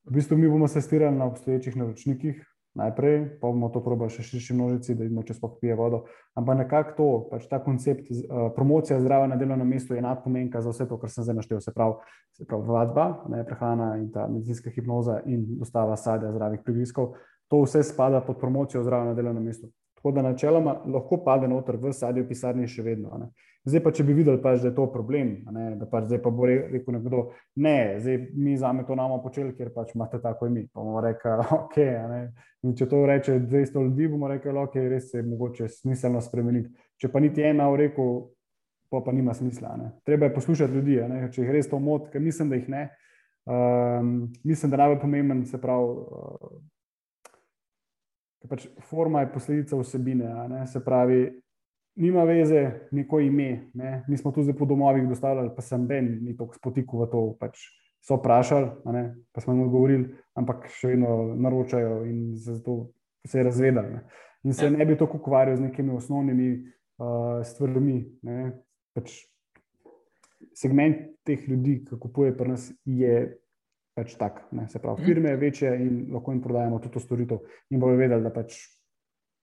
B: V bistvu mi bomo testirali na obstoječih naročnikih, najprej, pa bomo to probali še širši množici, da vidimo, če sploh pije vodo. Ampak nekako to, pač ta koncept uh, promocija zdravja na delovnem mestu je nadpomenka za vse to, kar sem zdaj naštel. Se pravi, se pravi vadba, ne, prehrana in ta medicinska hipnoza in dostava sadja zdravih prigrizkov. To vse spada pod promocijo zdravja na delovnem mestu. Tako da načeloma lahko pade noter v sadju pisarni še vedno. Ne. Zdaj pa, če bi videli, pač, da je to problem, ne, da pač zdaj pa bo rekel nekdo, ne, zdaj mi za me to namo počeli, ker pač imate tako imi. Pa bomo rekli, ok. In če to reče 200 ljudi, bomo rekli, ok, res je mogoče smiselno spremeniti. Če pa niti ena v reku, pa, pa nima smisla. Ne. Treba je poslušati ljudi, ne, če jih res to moti, ker mislim, da jih ne. Um, mislim, da najbolj pomemben, se pravi. Uh, Pač forma je posledica vsebine. Se pravi, nima veze, neko ime. Ne? Mi smo tu zdaj po domovih dostavljali, pa sem Ben, ni tako spotikal v to. Pač so vprašali, pa smo jim odgovorili, ampak še vedno naročajo in zato se je razvedali. Ne? In se ja. ne bi tako ukvarjal z nekimi osnovnimi uh, stvarmi. Pač segment teh ljudi, ki kupuje pri nas, je pač tak. Ne? Se pravi, firme je večje in lahko jim prodajemo tudi to storitev, in bojo vedeli, da pač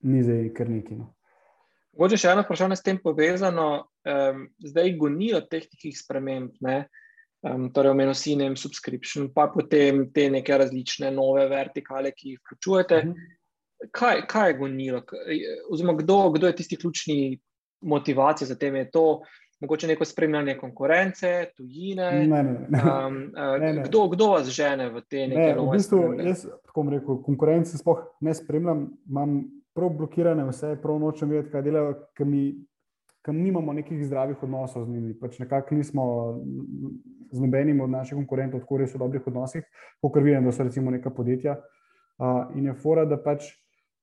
B: ni zdaj kar neki.
A: Mogoče še eno vprašanje s tem povezano, um, zdaj gonijo teh nekih sprememb, ne? um, torej omenil si ne subscription, pa potem te neke različne nove vertikale, ki jih vključujete. Mhm. Kaj, kaj je gonilo? Oziroma, kdo, kdo je tisti ključni motivacija za tem? Je to mogoče neko spremljanje konkurence, tujine?
B: Ne, ne, ne. Um,
A: ne, ne. Kdo, kdo vas žene v te neke
B: ne, nove? V bistvu, jaz, tako rekel, konkurence sploh ne spremljam. Imam prav blokirane vse, prav nočem vedeti, kaj delajo, ker mi. Kam nimamo nekih zdravih odnosov z njimi, pač nekako nismo z nobenim od naših konkurentov tako res v dobrih odnosih, kot vidim, da so recimo neka podjetja. Uh, in je fora, da pač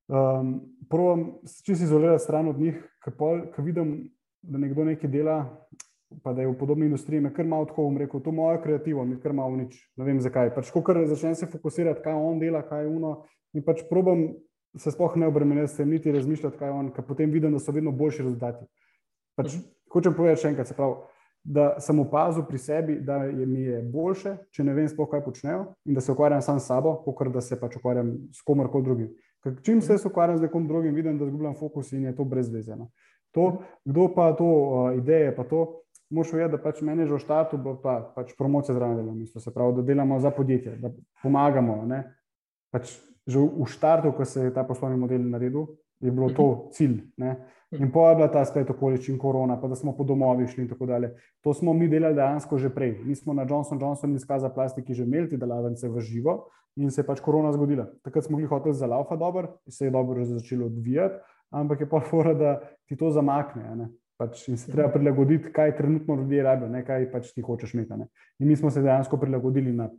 B: um, provam čisto izolirati stran od njih, ker vidim, da nekdo nekaj dela, pa da je v podobni industriji, me kar malo tako rekel, to moje kreativno, mi kar malo nič, ne vem zakaj. Pač, ko začnem se fokusirati, kaj on dela, kaj je uno, in pač probam se sploh ne obremenjuje, se niti razmišljati, kaj je on, ker potem vidim, da so vedno boljši rezultati. Pač, mhm. hočem povedati še enkrat, se pravi, da sem opazil pri sebi, da je mi je boljše, če ne vem, sploh kaj počnejo in da se ukvarjam sam s sabo, kot da se pač ukvarjam s komorkoli drugim. Ker čim se ukvarjam z nekom drugim, vidim, da izgubljam fokus in je to brezvezeno. To, kdo pa to uh, ideje, pa to, moš vedeti, da pač meni že v štartu bo pa, pač promocija zraven delovno mesto, se pravi, da delamo za podjetje, da pomagamo. Pač že v štartu, ko se je ta poslovni model naredil, je bilo to mhm. cilj. Ne? In pa je bila ta spet okoličin korona, pa da smo po domovih šli in tako dalje. To smo mi delali dejansko že prej. Mi smo na Johnson Johnson izkaza plastiki že imeli te delavnice v živo in se je pač korona zgodila. Takrat smo jih hoteli za laufa dobro, se je dobro začelo odvijati, ampak je pa fora, da ti to zamakne. Pač in se treba prilagoditi, kaj trenutno ljudje rabijo, ne kaj pač ti hočeš imeti. In mi smo se dejansko prilagodili na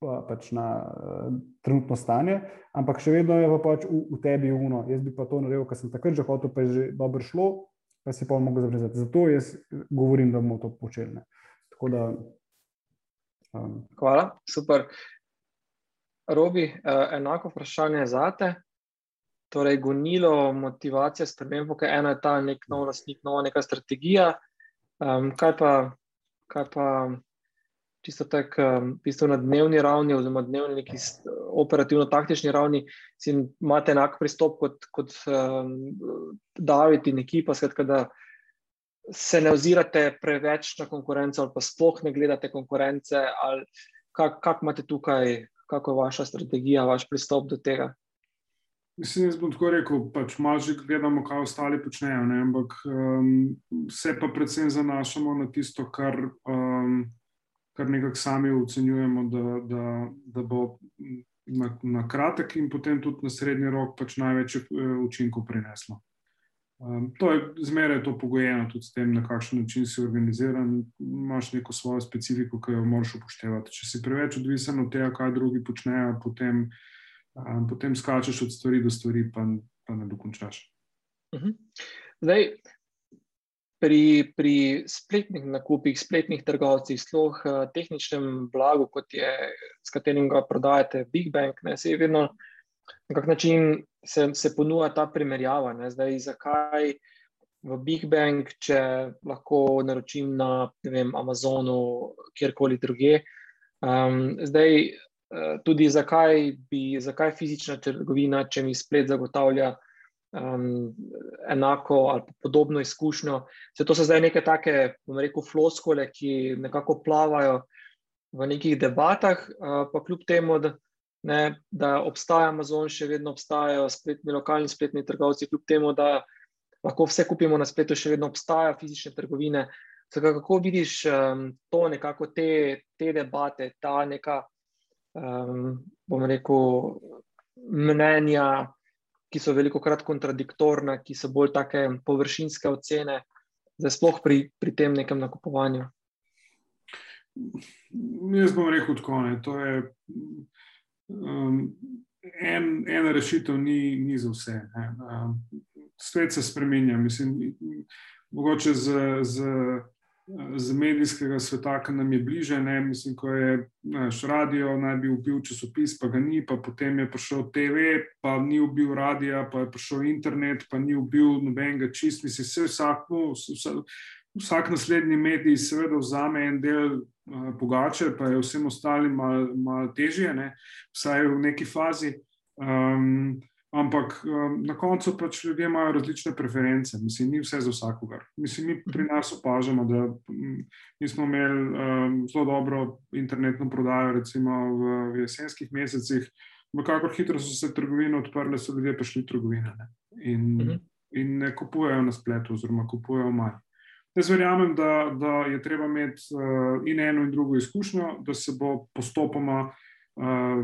B: pač na uh, trenutno stanje, ampak še vedno je pa pač v, v tebi uno. Jaz bi pa to naredil, ker sem takrat že hotel, pa je že dobro šlo, pa si pa lahko zavezati. Zato jaz govorim, da bomo to počeli. Da,
A: um. Hvala, super. Robi, uh, enako vprašanje za te. Torej, gonilo, motivacija, spremembo, ker ena je ta nek nov lastnik, nova neka strategija. Um, kaj pa, kaj pa čisto tako um, na dnevni ravni, oziroma dnevni neki operativno-taktični ravni, si imate enak pristop kot, kot um, David in ekipa, skratka, da se ne ozirate preveč na konkurenco, ali pa sploh ne gledate konkurence, ali kak, kak imate tukaj, kako je vaša strategija, vaš pristop do tega.
C: Mislim, da bom tako rekel, pač malo že gledamo, kaj ostali počnejo, ne? ampak um, se pa predvsem zanašamo na tisto, kar um, kar nekako sami ocenjujemo, da, da, da bo na, na kratek in potem tudi na srednji rok pač največ eh, učinkov prineslo. Um, to je zmeraj to pogojeno tudi s tem, na kakšen način si organiziran. Imáš neko svojo specifiko, ki jo moraš upoštevati. Če si preveč odvisen od tega, kaj drugi počnejo, potem, um, potem skačeš od stvari do stvari, pa, pa ne dokončaš.
A: Uh mhm. -huh. Zdaj, pri, pri spletnih nakupih, spletnih trgovcih, sploh uh, tehničnem blagu, kot je s katerim ga prodajate, Big Bang, ne, se je vedno na kak način se, se ponuja ta primerjava. Ne, zdaj, zakaj v Big Bang, če lahko naročim na vem, Amazonu, kjerkoli druge. Um, zdaj, uh, tudi zakaj, bi, zakaj fizična trgovina, če mi splet zagotavlja um, enako ali podobno izkušnjo. Se to so zdaj neke take, bom rekel, floskole, ki nekako plavajo v nekih debatah, uh, pa kljub temu, da, ne, da obstaja Amazon, še vedno obstajajo spletni, lokalni spletni trgovci, kljub temu, da lahko vse kupimo na spletu, še vedno obstajajo fizične trgovine. Zdaj, kako vidiš um, to, nekako te, te debate, ta neka, um, bom rekel, mnenja, ki so veliko krat kontradiktorne, ki so bolj take površinske ocene, zdaj sploh pri, pri tem nekem nakupovanju.
C: Jaz bom rekel tako, ne. to je um, en, ena rešitev, ni, ni za vse. Um, svet se spremenja, mislim, mogoče z. z z medijskega sveta, ki nam je bliže. Ne? Mislim, ko je naš radio, naj bi ubil časopis, pa ga ni, pa potem je prišel TV, pa ni ubil radia, pa je prišel internet, pa ni ubil nobenega čist. Mislim, vse vsak, vsak, vsak naslednji medij seveda vzame en del uh, pogače, pa je vsem ostalim malo mal težje, ne? vsaj v neki fazi. Um, Ampak um, na koncu pač ljudje imajo različne preference, mislim, ni vse za vsakogar. Mislim, mi pri nas opažamo, da mi smo imeli um, zelo dobro internetno prodajo, recimo v, v jesenskih mesecih, ampak kako hitro so se trgovine odprle, so ljudje prišli v trgovine ne? In, uh mhm. -huh. in ne kupujejo na spletu, oziroma kupujejo manj. Jaz verjamem, da, da je treba imeti uh, in eno in drugo izkušnjo, da se bo postopoma uh,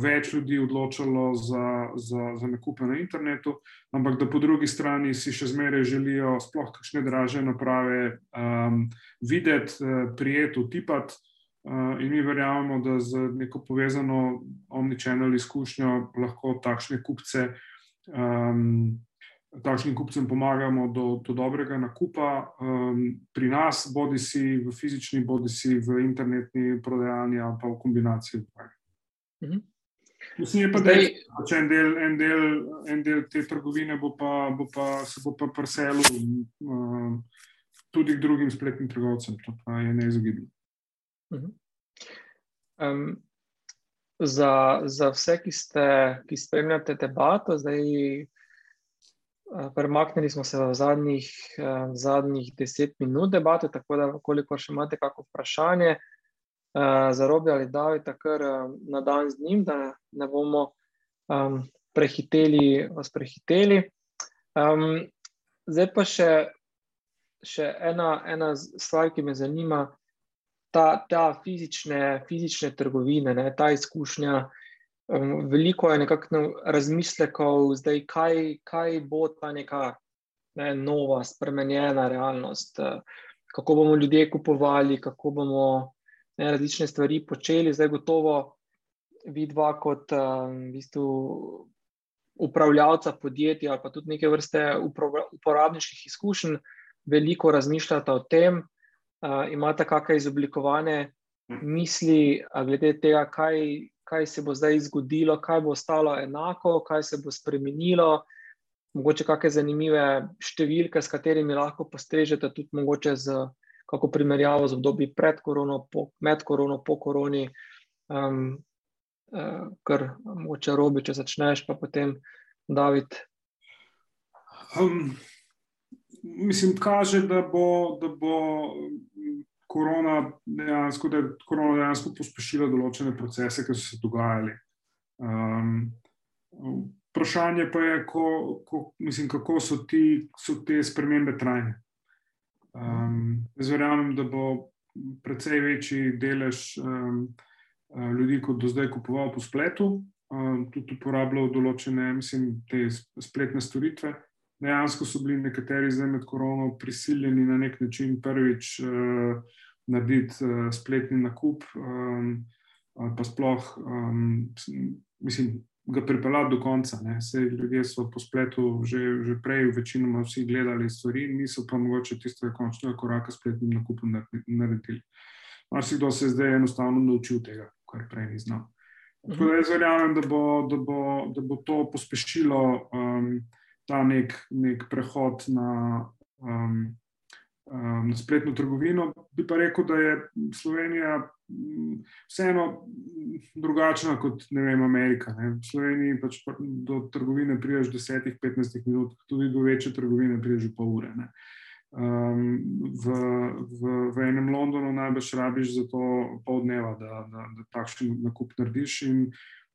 C: več ljudi odločalo za, za, za nakupe na internetu, ampak da po drugi strani si še zmeraj želijo sploh kakšne draže naprave um, videti, uh, prijeti, utipati. Uh, in mi verjamemo, da z neko povezano omnichannel izkušnjo lahko takšne kupce, um, takšnim kupcem pomagamo do, do dobrega nakupa um, pri nas, bodi si v fizični, bodi si v internetni prodajalni ali pa v kombinaciji. Mhm. Mislim, pa, Zdaj, da če en del, en, del, en del te trgovine bo pa, bo pa, se bo pa preselil uh, tudi k drugim spletnim trgovcem, to pa je neizogibno.
A: Um, za, za vse, ki, ste, ki spremljate debato, zdaj premaknili smo se v zadnjih, zadnjih deset minut debate, tako da, koliko še imate kakšno vprašanje, zarobljali, da je takr na dan z njim, da ne bomo um, prehiteli, vas prehiteli. Um, zdaj pa še, še ena, ena stvar, ki me zanima, ta, ta fizične, fizične trgovine, ne, ta izkušnja. Um, veliko je nekakšno razmislekov, zdaj, kaj, kaj bo ta neka ne, nova, spremenjena realnost, kako bomo ljudje kupovali, kako bomo ne, različne stvari počeli. Zdaj, gotovo, vidva kot um, v bistvu upravljavca podjetja, pa tudi neke vrste uporabniških izkušenj, veliko razmišljata o tem, uh, imate kakšne izoblikovane misli, glede tega, kaj, kaj se bo zdaj zgodilo, kaj bo ostalo enako, kaj se bo spremenilo. Mogoče kakšne zanimive številke, s katerimi lahko postrežete, tudi mogoče z kako primerjavo z obdobji pred korono, po, med korono, po koroni. Um, uh, kar moče robi, če začneš, pa potem David.
C: Um, mislim, kaže, da bo, da bo korona dejansko, da je korona dejansko pospešila določene procese, ki so se dogajali. Um, vprašanje pa je, ko, ko, mislim, kako so, ti, so te spremembe trajne. Um, jaz verjamem, da bo precej večji delež um, ljudi, kot do zdaj kupoval po spletu, um, tudi uporabljal določene, mislim, te spletne storitve. Dejansko so bili nekateri zdaj med korono prisiljeni na nek način prvič uh, narediti uh, spletni nakup, um, pa sploh, um, mislim, ga pripeljati do konca. Vse ljudje so po spletu že, že prej, večinoma vsi gledali stvari, niso pa mogoče tistega končnega koraka s spletnim nakupom naredili. Marsikdo se je zdaj enostavno naučil tega, kar prej ni znal. Tako da jaz verjamem, da bo, da bo, da bo to pospešilo um, ta nek, nek prehod na, um, um, na spletno trgovino. Bi pa rekel, da je Slovenija mm, vseeno drugačna kot vem, Amerika. Ne. V Sloveniji pač do trgovine priješ 10-15 minut, tudi do večje trgovine priješ pol ure. Ne. Um, v, v, v enem Londonu najbrž rabiš za to pol dneva, da, da, da takšen nakup narediš. In,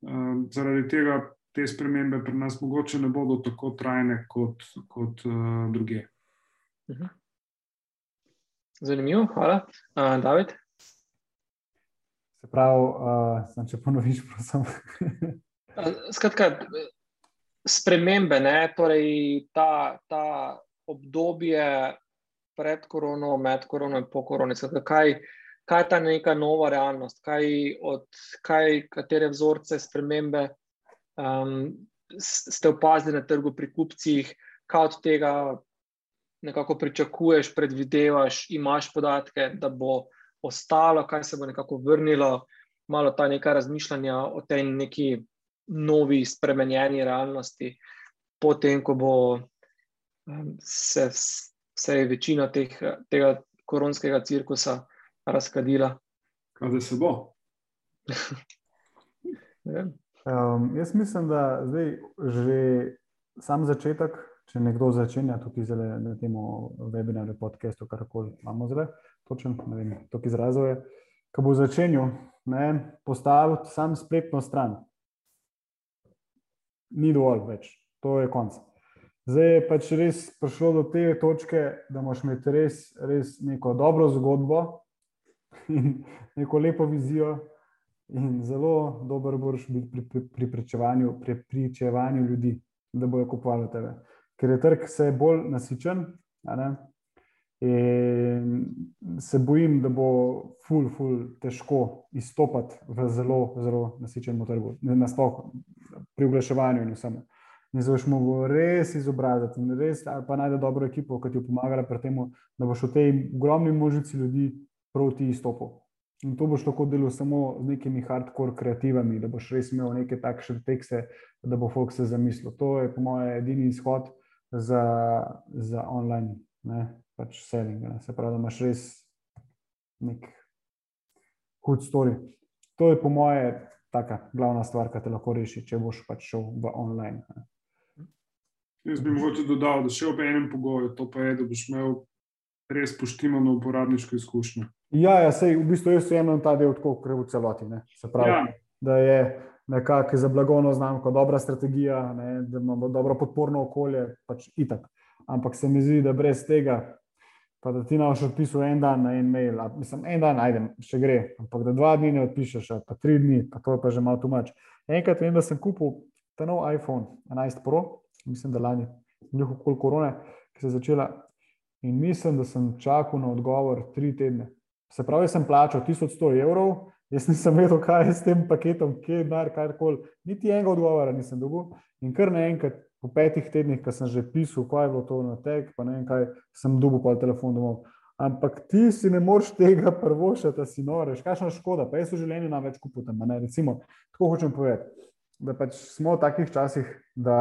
C: um, zaradi tega te spremembe pri nas mogoče ne bodo tako trajne kot, kot uh, druge.
A: Mhm. Zanimivo, hvala. Uh, David?
B: Se pravi, uh, če ponoviš, prosim.
A: Skratka, spremembe, ne? torej ta, ta obdobje pred korono, med korono in po koroni. Skratka, kaj, kaj je ta neka nova realnost, kaj od kaj, katere vzorce spremembe um, ste opazili na trgu pri kupcih, kaj od tega nekako pričakuješ, predvidevaš, imaš podatke, da bo ostalo, kaj se bo nekako vrnilo, malo ta neka razmišljanja o tej neki novi, spremenjeni realnosti, potem, ko bo se, se je večina teh, tega koronskega cirkusa razkadila.
C: Kaj se bo?
B: Um, jaz mislim, da zdaj že sam začetek, če nekdo začenja tukaj zelo na tem webinarju, podcastu, karkoli imamo zdaj, točno ne vem, to izrazov je, ko bo začenil postaviti sam spletno stran. Ni dovolj več, to je konc. Zdaj je pač res prišlo do te točke, da moš imeti res, res neko dobro zgodbo in neko lepo vizijo, In zelo dober boš biti pri, pri, pri pričevanju, prepričevanju ljudi, da bojo kupovali tebe. Ker je trg vse bolj nasičen. In se bojim, da bo ful, ful, težko izstopati v zelo, zelo nasičenem trgu, nasploh pri oglaševanju in vsem. In zdaj boš mogel res izobraziti in res, pa najti dobro ekipo, ki ti bo pomagala pri tem, da boš v tej ogromni množici ljudi proti izstopu. In to boš lahko delal samo z nekimi hardcore kreativami, da boš res imel neke takšne tekste, da bo folk se zamislil. To je, po mojem, edini izhod za, za online ne, pač selling. Ne. Se pravi, da imaš res nek hud story. To je, po mojem, taka glavna stvar, ki te lahko reši, če boš pač šel v online. Ne.
C: Jaz bi mogoče dodal, da še ob enem pogoju, to pa je, da boš imel res poštimano uporabniško izkušnjo.
B: Ja, ja sej, v bistvu jaz jemljem ta del tako, kot je v celoti. Ne? Se pravi, ja. da je nekako za blagovno znamko dobra strategija, ne? da imamo dobro podporno okolje, pač itak. Ampak se mi zdi, da brez tega, pa da ti naš odpisal en dan na en mail, a, mislim, en dan najdem, še gre, ampak da dva dni ne odpišeš, pa tri dni, pa to je pa že malo tumač. Enkrat vem, da sem kupil ta nov iPhone 11 Pro, mislim, da lani, njihov kol korone, ki se je začela. In mislim, da sem čakal na odgovor tri tedne. Se pravi, sem plačal 1100 evrov, jaz nisem vedel, kaj je s tem paketom, kje je denar, karkoli. Niti enega odgovora nisem dobil. In kar naenkrat, po petih tednih, ko sem že pisal, kaj je bilo to na tek, pa ne vem kaj, sem dobil pa telefon domov. Ampak ti si ne moreš tega prvošati, da si noreš, kakšna škoda, pa jaz v življenju nam več kupujem. Recimo, tako hočem povedati, da pač smo v takih časih, da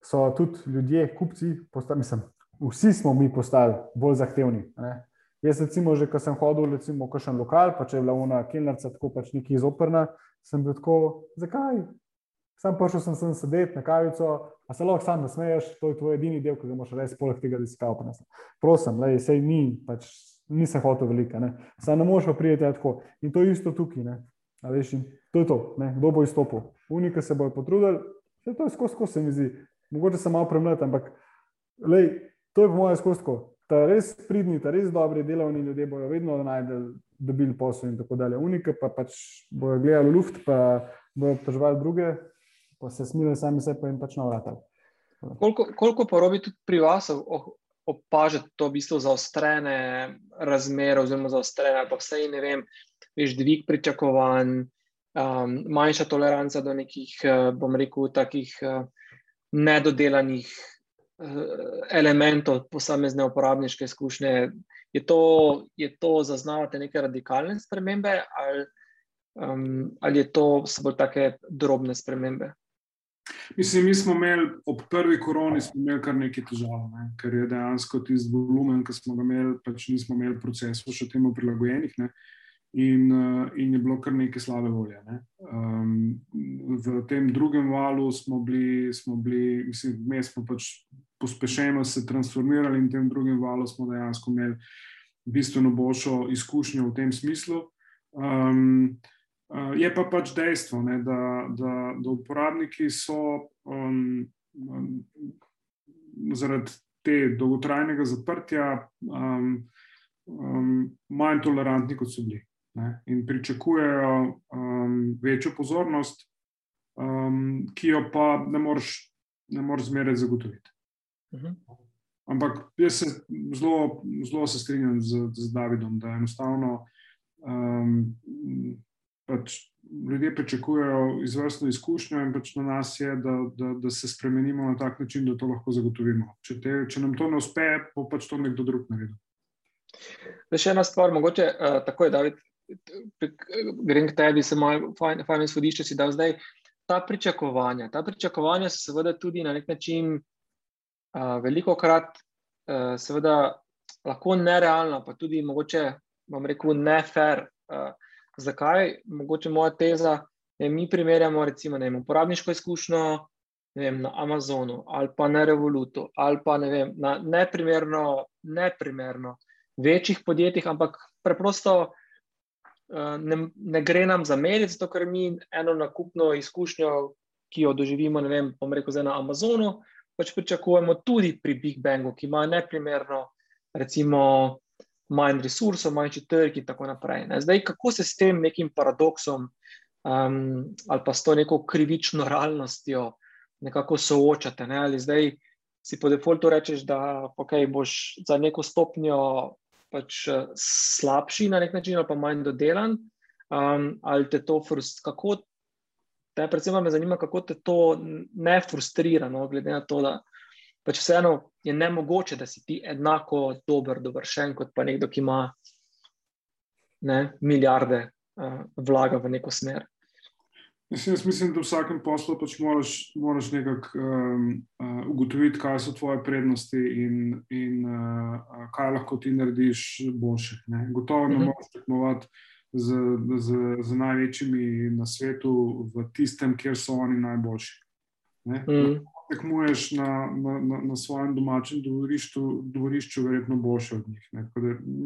B: so tudi ljudje, kupci, postali, mislim, vsi smo mi postali bolj zahtevni. Jaz, recimo, že ko sem hodil recimo, v kakšen lokal, pa če je bila ona kilnarca tako pač neki izoprna, sem bil tako, zakaj? Sam prišel sem sem sedeti na kavico, a se lahko sam nasmeješ, to je tvoj edini del, ki ga moraš res poleg tega, da si kao prenesel. Prosim, le, sej ni, pač nisem hotel velika, ne. Sam ne moreš pa prijeti tako. In to je isto tukaj, ne. A veš, to je to, ne. Kdo bo izstopil? Unika se bojo potrudili, vse to je skozi, skozi se mi zdi mogoče se malo premljati, ampak lej, to je po mojem izkustku. Ta res pridni, ta res dobri delovni ljudje bodo vedno najdel, dobili posel in tako dalje. Unike pa pač bojo gledali luft, pa bojo obtoževali druge, pa se smili sami sebi in pač navratali.
A: Koliko, koliko pa robi tudi pri vas opažati to v bistvu zaostrene razmere, oziroma zaostrene, pa vse ne vem, veš, dvig pričakovanj, um, manjša toleranca do nekih, uh, bom rekel, takih. Uh, nedodelanih elementov posamezne uporabniške izkušnje. Je to, je to zaznavate neke radikalne spremembe ali, um, ali je to samo take drobne spremembe?
C: Mislim, mi smo imeli ob prvi koroni kar nekaj težav, ne? ker je dejansko tisti volumen, ki smo ga imeli, pač nismo imeli procesov še temu prilagojenih. Ne? in, uh, in je bilo kar nekaj slabe volje. Ne. Um, v tem drugem valu smo bili, smo bili mislim, mi smo pač pospešeno se transformirali, in v tem drugem valu smo dejansko imeli bistveno boljšo izkušnjo v tem smislu. Um, je pa pač dejstvo, ne, da, da, da uporabniki so um, zaradi te dolgotrajnega zaprtja um, um, manj tolerantni, kot so bili ne, in pričakujejo um, večjo pozornost, um, ki jo pa ne moreš, moreš zmeraj zagotoviti. Uh mhm. -huh. Ampak jaz se zelo, zelo se strinjam z, z Davidom, da enostavno um, pač ljudje pričakujejo izvrstno izkušnjo in pač na nas je, da, da, da se spremenimo na tak način, da to lahko zagotovimo. Če, te, če nam to ne uspe, bo pač to nekdo drug naredil.
A: Še ena stvar, mogoče uh, tako je, David, grem k tebi, se malo fajn, fajn izhodišče si dal zdaj. Ta pričakovanja, ta pričakovanja so seveda tudi na nek način veliko krat uh, seveda lahko nerealna, pa tudi mogoče, bom rekel, ne fair. Uh, zakaj? Mogoče moja teza, da mi primerjamo recimo vem, uporabniško izkušnjo vem, na Amazonu ali pa na Revolutu ali pa ne vem, na neprimerno, neprimerno večjih podjetjih, ampak preprosto Eh, ne, ne gre nam za meriti, zato ker mi eno nakupno izkušnjo, ki jo doživimo, ne vem, rekel, na Amazonu, pač pričakujemo tudi pri Big Bangu, ki ima neprimerno, recimo, manj resursov, manjši trg in tako naprej. Ne. Zdaj, kako se s tem nekim paradoksom um, ali pa s to neko krivično realnostjo nekako soočate? Ne. Ali zdaj si po defaultu rečeš, da okay, boš za neko stopnjo pač eh, slabši na nek način, ali pa manj dodelan, um, ali te to frustrira. Predvsem me zanima, kako te to ne frustrira, no, glede na to, da pač vseeno je ne mogoče, da si ti enako dober, dovršen kot pa nekdo, ki ima ne, milijarde uh, vlaga v neko smer.
C: Mislim, jaz mislim, da v vsakem poslu pač moraš, moraš nekako um, uh, ugotoviti, kaj so tvoje prednosti in, in uh, kaj lahko ti narediš boljše. Ne? Gotovo ne mhm. moreš tekmovati z, z, z največjimi na svetu v tistem, kjer so oni najboljši. Mm. tekmuješ na, na, na, na svojem domačem dvorišču, dvorišču verjetno boljše od njih. Mi,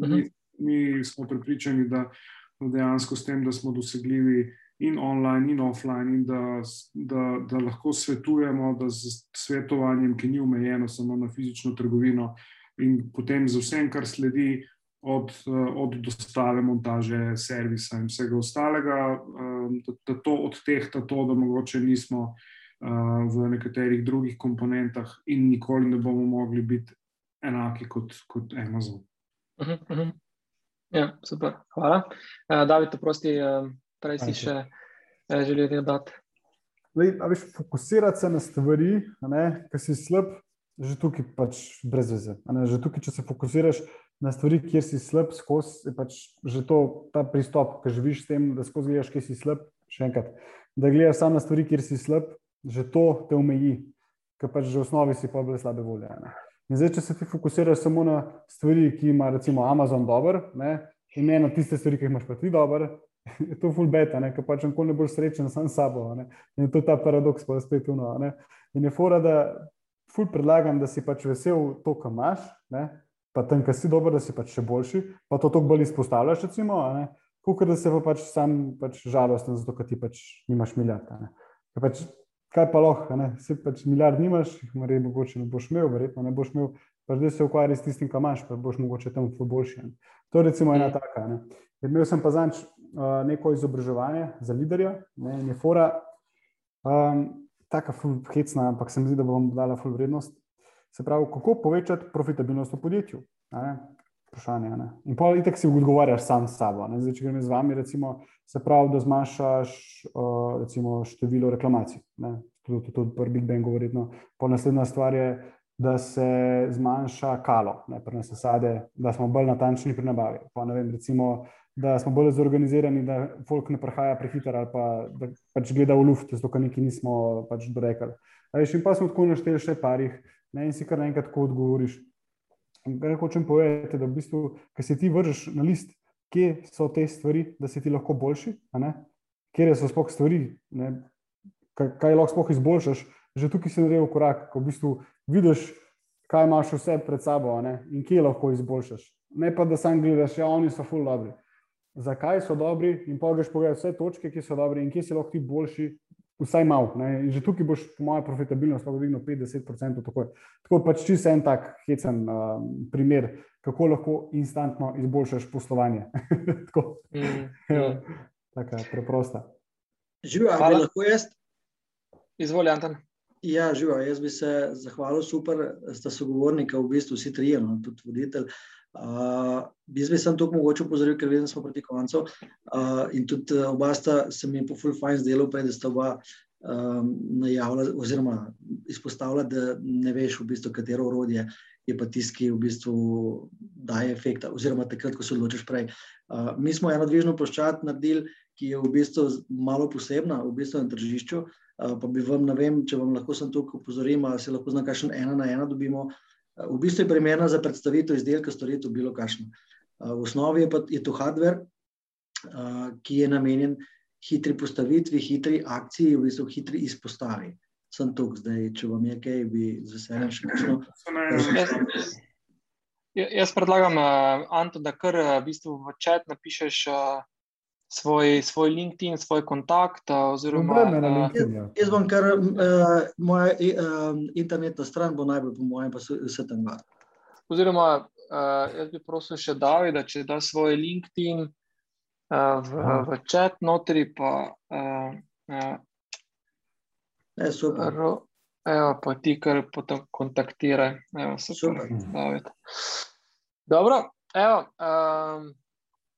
A: Mhm.
C: mi smo prepričani, da dejansko s tem, da smo dosegljivi in online, in offline, in da, da, da lahko svetujemo, da z svetovanjem, ki ni omejeno samo na fizično trgovino, in potem z vsem, kar sledi. Od, od dostave, montaže, servisa in vsega ostalega, eh, da, da to odtehta to, da mogoče nismo uh, v nekaterih drugih komponentah in nikoli ne bomo mogli biti enaki kot, kot Amazon.
A: Mhm, mhm. Ja, super, hvala. Uh, David, prosti, uh, prej si še uh, želel dodati.
B: Veš, fokusirati se na stvari, ki si slab, že tukaj pač brez veze. a ne. Že tukaj, če se fokusiraš na stvari, kjer si slab, skozi pač že to, ta pristop, ki živiš s tem, da skozi gledaš, kje si slab. Še enkrat, da gledaš samo na stvari, kjer si slab, že to te omeji, ker pač že v osnovi si pa brez slabe volje. ne. In zdaj, če se ti fokusiraš samo na stvari, ki ima recimo Amazon dober, ne, in ne na tiste stvari, ki jih imaš pa ti dober, je to full beta, ker pač nikoli ne boš srečen sam sabo. ne. In to je ta paradoks, pa je spet uno. ne. In je fora, da ful predlagam, da si pač vesel to, kar imaš, ne? Pa tam, kar si dober, da si pač še boljši, pa to toliko bolj izpostavljaš, recimo. Kukor da se pa pač sam pač žalosten, zato ker ti pač nimaš milijard. Ker Pač, kaj pa lahko, si pač milijard nimaš, jih more- mogoče ne boš imel, verjetno ne boš imel, pa zdaj se ukvarjaj s tistim, kar imaš, pa boš mogoče tam boljši. ne. To je recimo ena
A: Mm.
B: taka. Ne? Imel sem pa zanč uh, neko izobraževanje za liderja, ne, in je fora, um, taka ful hecna, ampak se mi zdi, da bom dala ful vrednost. Se pravi, kako povečati profitabilnost v podjetju? ne. Vprašanje. ne. In pa itek si odgovarjaš sam s sabo. ne. Zdaj, če grem z vami, recimo, se pravi, da zmanjšaš uh, recimo, število reklamacij. ne. Tudi, tudi pri Big Bangu, verjetno. Pol naslednja stvar je, da se zmanjša kalo, ne, pri nas sade, da smo bolj natančni pri nabavi. Pa, vem, recimo, da smo bolj zorganizirani, da folk ne prihaja prehiter ali pa da pač gleda v luft, zato ker nekaj nismo pač dorekali. In pa smo tako našteli še parih ne, in si kar naenkrat tako odgovoriš. Kaj hočem povedati, da v bistvu, ker si ti vržeš na list, kje so te stvari, da si ti lahko boljši, kje so sploh stvari, ne? kaj, kaj lahko sploh izboljšaš, že tukaj si naredil korak, ko v bistvu vidiš, kaj imaš vse pred sabo ne? in kje lahko izboljšaš. Ne pa da sam gledaš, ja, oni so full dobri. Zakaj so dobri, in pa greš pogledati vse točke, ki so dobri in kje si lahko ti boljši, vsaj malo. ne. In že tukaj boš, po mojem, profitabilnost lahko dvignil 50%. Tako, tako pač čisto en tak hecen um, primer, kako lahko instantno izboljšaš poslovanje. tako,
A: Mm, mm.
B: taka preprosta.
D: Živijo, ali lahko jaz?
A: Izvoli, Anton.
D: Ja, živijo. Jaz bi se zahvalil, super, sta sogovornika, v bistvu vsi trije, no, tudi voditelj. Uh, jaz bi sem tukaj mogoče upozoril, ker da smo proti koncu. Uh, in tudi uh, oba sta se mi po full fine zdelo, prej, da sta oba um, najavila, oziroma izpostavila, da ne veš v bistvu, katero orodje je pa tisti, ki v bistvu daje efekt, oziroma takrat, ko se odločiš prej. Uh, mi smo eno dvižno ploščad naredili, ki je v bistvu malo posebna, v bistvu na tržišču. Uh, pa bi vam, ne vem, če vam lahko sem tukaj upozorim, ali se lahko zna kakšen ena na ena dobimo. Uh, v bistvu je primerna za predstavitev izdelka, storitev, bilo kakšno. Uh, v osnovi je, pa, je to hardware, uh, ki je namenjen hitri postavitvi, hitri akciji, v bistvu hitri izpostavi. Sem tukaj zdaj, če vam je kaj, bi z veseljem še kakšno.
A: Ja- jaz predlagam, Anto, da kar v, bistvu v čat napišeš uh, svoj, svoj LinkedIn, svoj kontakt. Oziroma, uh,
B: LinkedIn. ja.
D: Jaz bom kar, uh, moja uh, internetna stran bo najbolj po mojem, pa se vse tam gor.
A: oziroma uh, jaz bi prosil še Davida, če da svoj LinkedIn uh, v, v čat notri, pa, uh, uh,
D: Ne, super.
A: ro, evo, pa ti kar potem kontaktiraj. Evo, super,
D: Super.
A: David. Dobro, evo, um,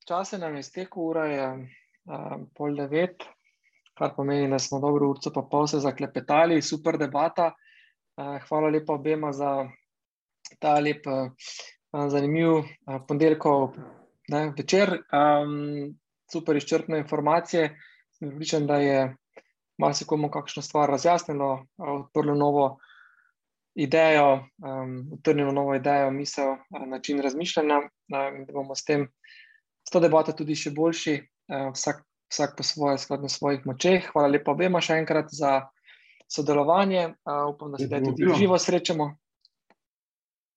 A: čas se nam je iztekel, ura je um, pol devet, kar pomeni, da smo dobro urco pa pol se zaklepetali, super debata. Uh, hvala lepa obema za ta lep, uh, zanimiv uh, ponedeljkov ne, večer. Um, super izčrpne informacije. Sem pripričan, da je marsikomu kakšno stvar razjasnilo, uh, odprlo novo idejo, um, utrnilo novo idejo, misel, uh, način razmišljanja, um, da bomo s tem, s to debato tudi še boljši, uh, vsak, vsak po svoje, skladno svojih močeh. Hvala lepa obema še enkrat za sodelovanje. Upam, da se zdaj tudi živo srečamo.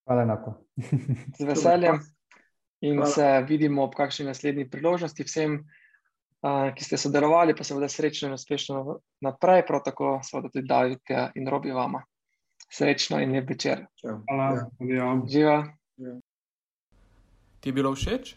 B: Hvala enako.
A: Z veseljem. In Hvala. se vidimo ob kakšni naslednji priložnosti. Vsem, ki ste sodelovali, pa seveda srečno in uspešno naprej, prav tako seveda tudi David in Robi vama. Srečno in lep večer.
C: Hvala. Ja.
A: Živa.
E: Ja. Ti je bilo všeč?